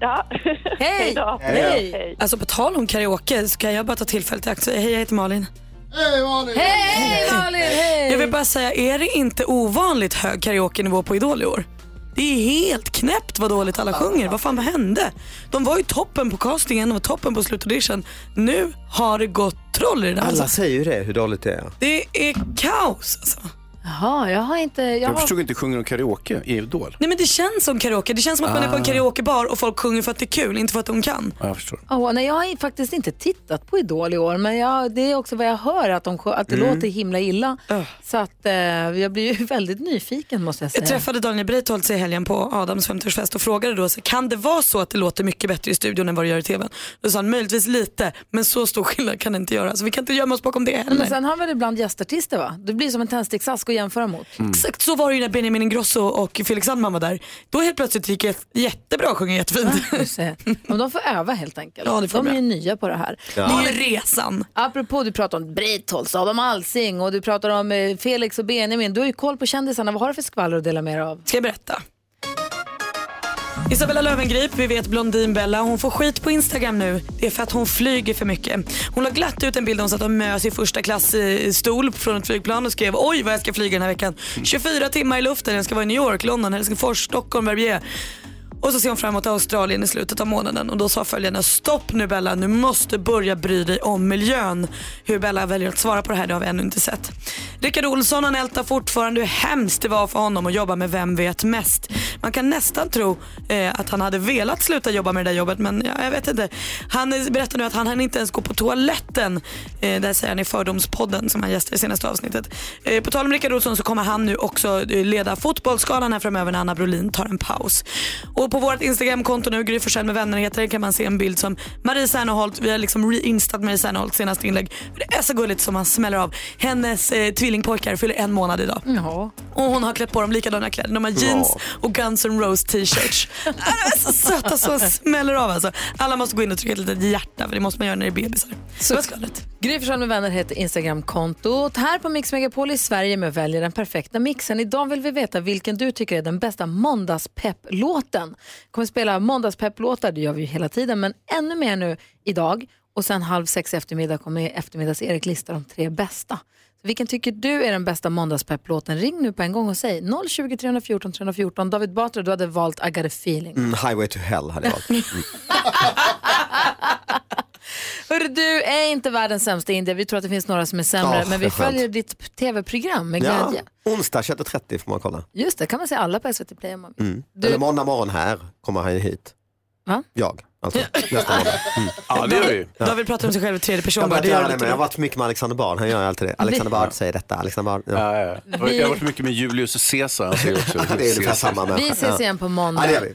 Ja. Hej! då. Hej. Alltså på tal om karaoke så kan jag bara ta tillfället i akt. och säga, Hej, jag heter Malin. Hej Malin! Hej Malin! Hej! Jag vill bara säga, är det inte ovanligt hög karaoke-nivå på Idol i år? Det är helt knäppt vad dåligt alla sjunger. Vad fan vad hände? De var ju toppen på castingen, de var toppen på slutaudition. Nu har det gått troll i det där. Alla Alltså. säger ju det, hur dåligt det är. Det är kaos alltså. Jaha, jag har inte... Jag Jag har... förstod inte, sjunger de karaoke i Idol? Nej men det känns som karaoke. Det känns som att man är på en Ah. karaokebar och folk sjunger för att det är kul, inte för att de kan. Ja, jag förstår. Åh, nej, jag har faktiskt inte tittat på Idol i år, men jag, det är också vad jag hör, att, de, att det Mm. låter himla illa. Så att, eh, jag blir ju väldigt nyfiken måste jag säga. Jag träffade Daniel Breitholtz i helgen på Adams 50-årsfest och frågade då, så, kan det vara så att det låter mycket bättre i studion än vad det gör i tvn? Då sa han, möjligtvis lite, men så stor skillnad kan det inte göra. Så vi kan inte gömma oss bakom det heller. Men sen har väl ibland gästartister va? Det blir som en tändsticksask att jämföra mot. Exakt så var det ju när Benjamin Ingrosso och Felix Sandman var där. Då helt plötsligt gick det jättebra att sjunga jättefint. Om de får öva helt enkelt. Ja, det får de är ju nya på det här. Ja. Det är ju resan. Apropå du pratar om Breitholtz, Adam Alsing och du pratar om eh, Felix och Benjamin. Du har ju koll på kändisarna. Vad har du för skvaller att dela med dig av? Ska jag berätta? Isabella Löwengrip, vi vet Blondinbella, hon får skit på Instagram nu. Det är för att hon flyger för mycket. Hon la glatt ut en bild där hon satt och mös i första klass eh, stol från ett flygplan och skrev oj vad jag ska flyga den här veckan. 24 timmar i luften, jag ska vara i New York, London, Helsingfors, Stockholm, Verbier. Och så ser hon fram emot Australien i slutet av månaden och då sa följarna stopp nu Bella, du måste börja bry dig om miljön. Hur Bella väljer att svara på det här det har vi ännu inte sett. Rickard Olsson han ältar fortfarande hur hemskt det var för honom att jobba med Vem vet mest. Man kan nästan tro eh, att han hade velat sluta jobba med det där jobbet men ja, jag vet inte. Han berättar nu att han hann inte ens gå på toaletten. Eh, där säger han i Fördomspodden som han gästade i senaste avsnittet. Eh, på tal om Rickard Olsson så kommer han nu också leda Fotbollsgalan här framöver när Anna Brolin tar en paus. Och på vårt Instagramkonto nu, Gry Forssell med vänner heter det, kan man se en bild som Marie Serneholt, vi har liksom reinstat Marie Serneholts senaste inlägg. Det är så gulligt som man smäller av. Hennes eh, tvillingpojkar fyller en månad idag. Ja. Och hon har klätt på dem likadana kläder. De har jeans och Guns N' Roses t-shirts. De är så söta så smäller av alltså. Alla måste gå in och trycka ett litet hjärta för det måste man göra när det är bebisar. Så skvallret. Gry Forssell med vänner heter Instagramkontot. Här på Mix Megapol i Sverige med väljer den perfekta mixen. Idag vill vi veta vilken du tycker är den bästa måndagspepplåten. Kommer spela måndagspepplåtar, det gör vi ju hela tiden, men ännu mer nu idag. Och sen halv sex i eftermiddag kommer eftermiddags-Erik lista de tre bästa. Så vilken tycker du är den bästa måndagspepplåten? Ring nu på en gång och säg 020 314 314. David Batra, du hade valt I got a feeling. Mm, highway to hell hade jag valt. Mm. Hörru, du är inte världens sämsta indier. Vi tror att det finns några som är sämre, Ja, men vi följer ditt tv-program med Ja, glädje. onsdag 21.30 får man kolla. Just det, kan man se alla på SVT Play om man vill. Mm. Du- Eller måndag morgon här kommer han hit. Va? Jag, alltså. Nästa måndag. Mm. Ja, det gör vi. Ja. David pratar om sig själv i tredje person. Jag har bara, det gör det, men jag har varit mycket med Alexander Bard. Han gör ju alltid det. Alexander Bard säger detta, Alexander Bard. Ja. Ja, ja. Och Jag har varit mycket med Julius Caesar. Han säger också Det är ungefär Caesar. samma människa. Vi ses igen på måndag. Ja, det gör vi.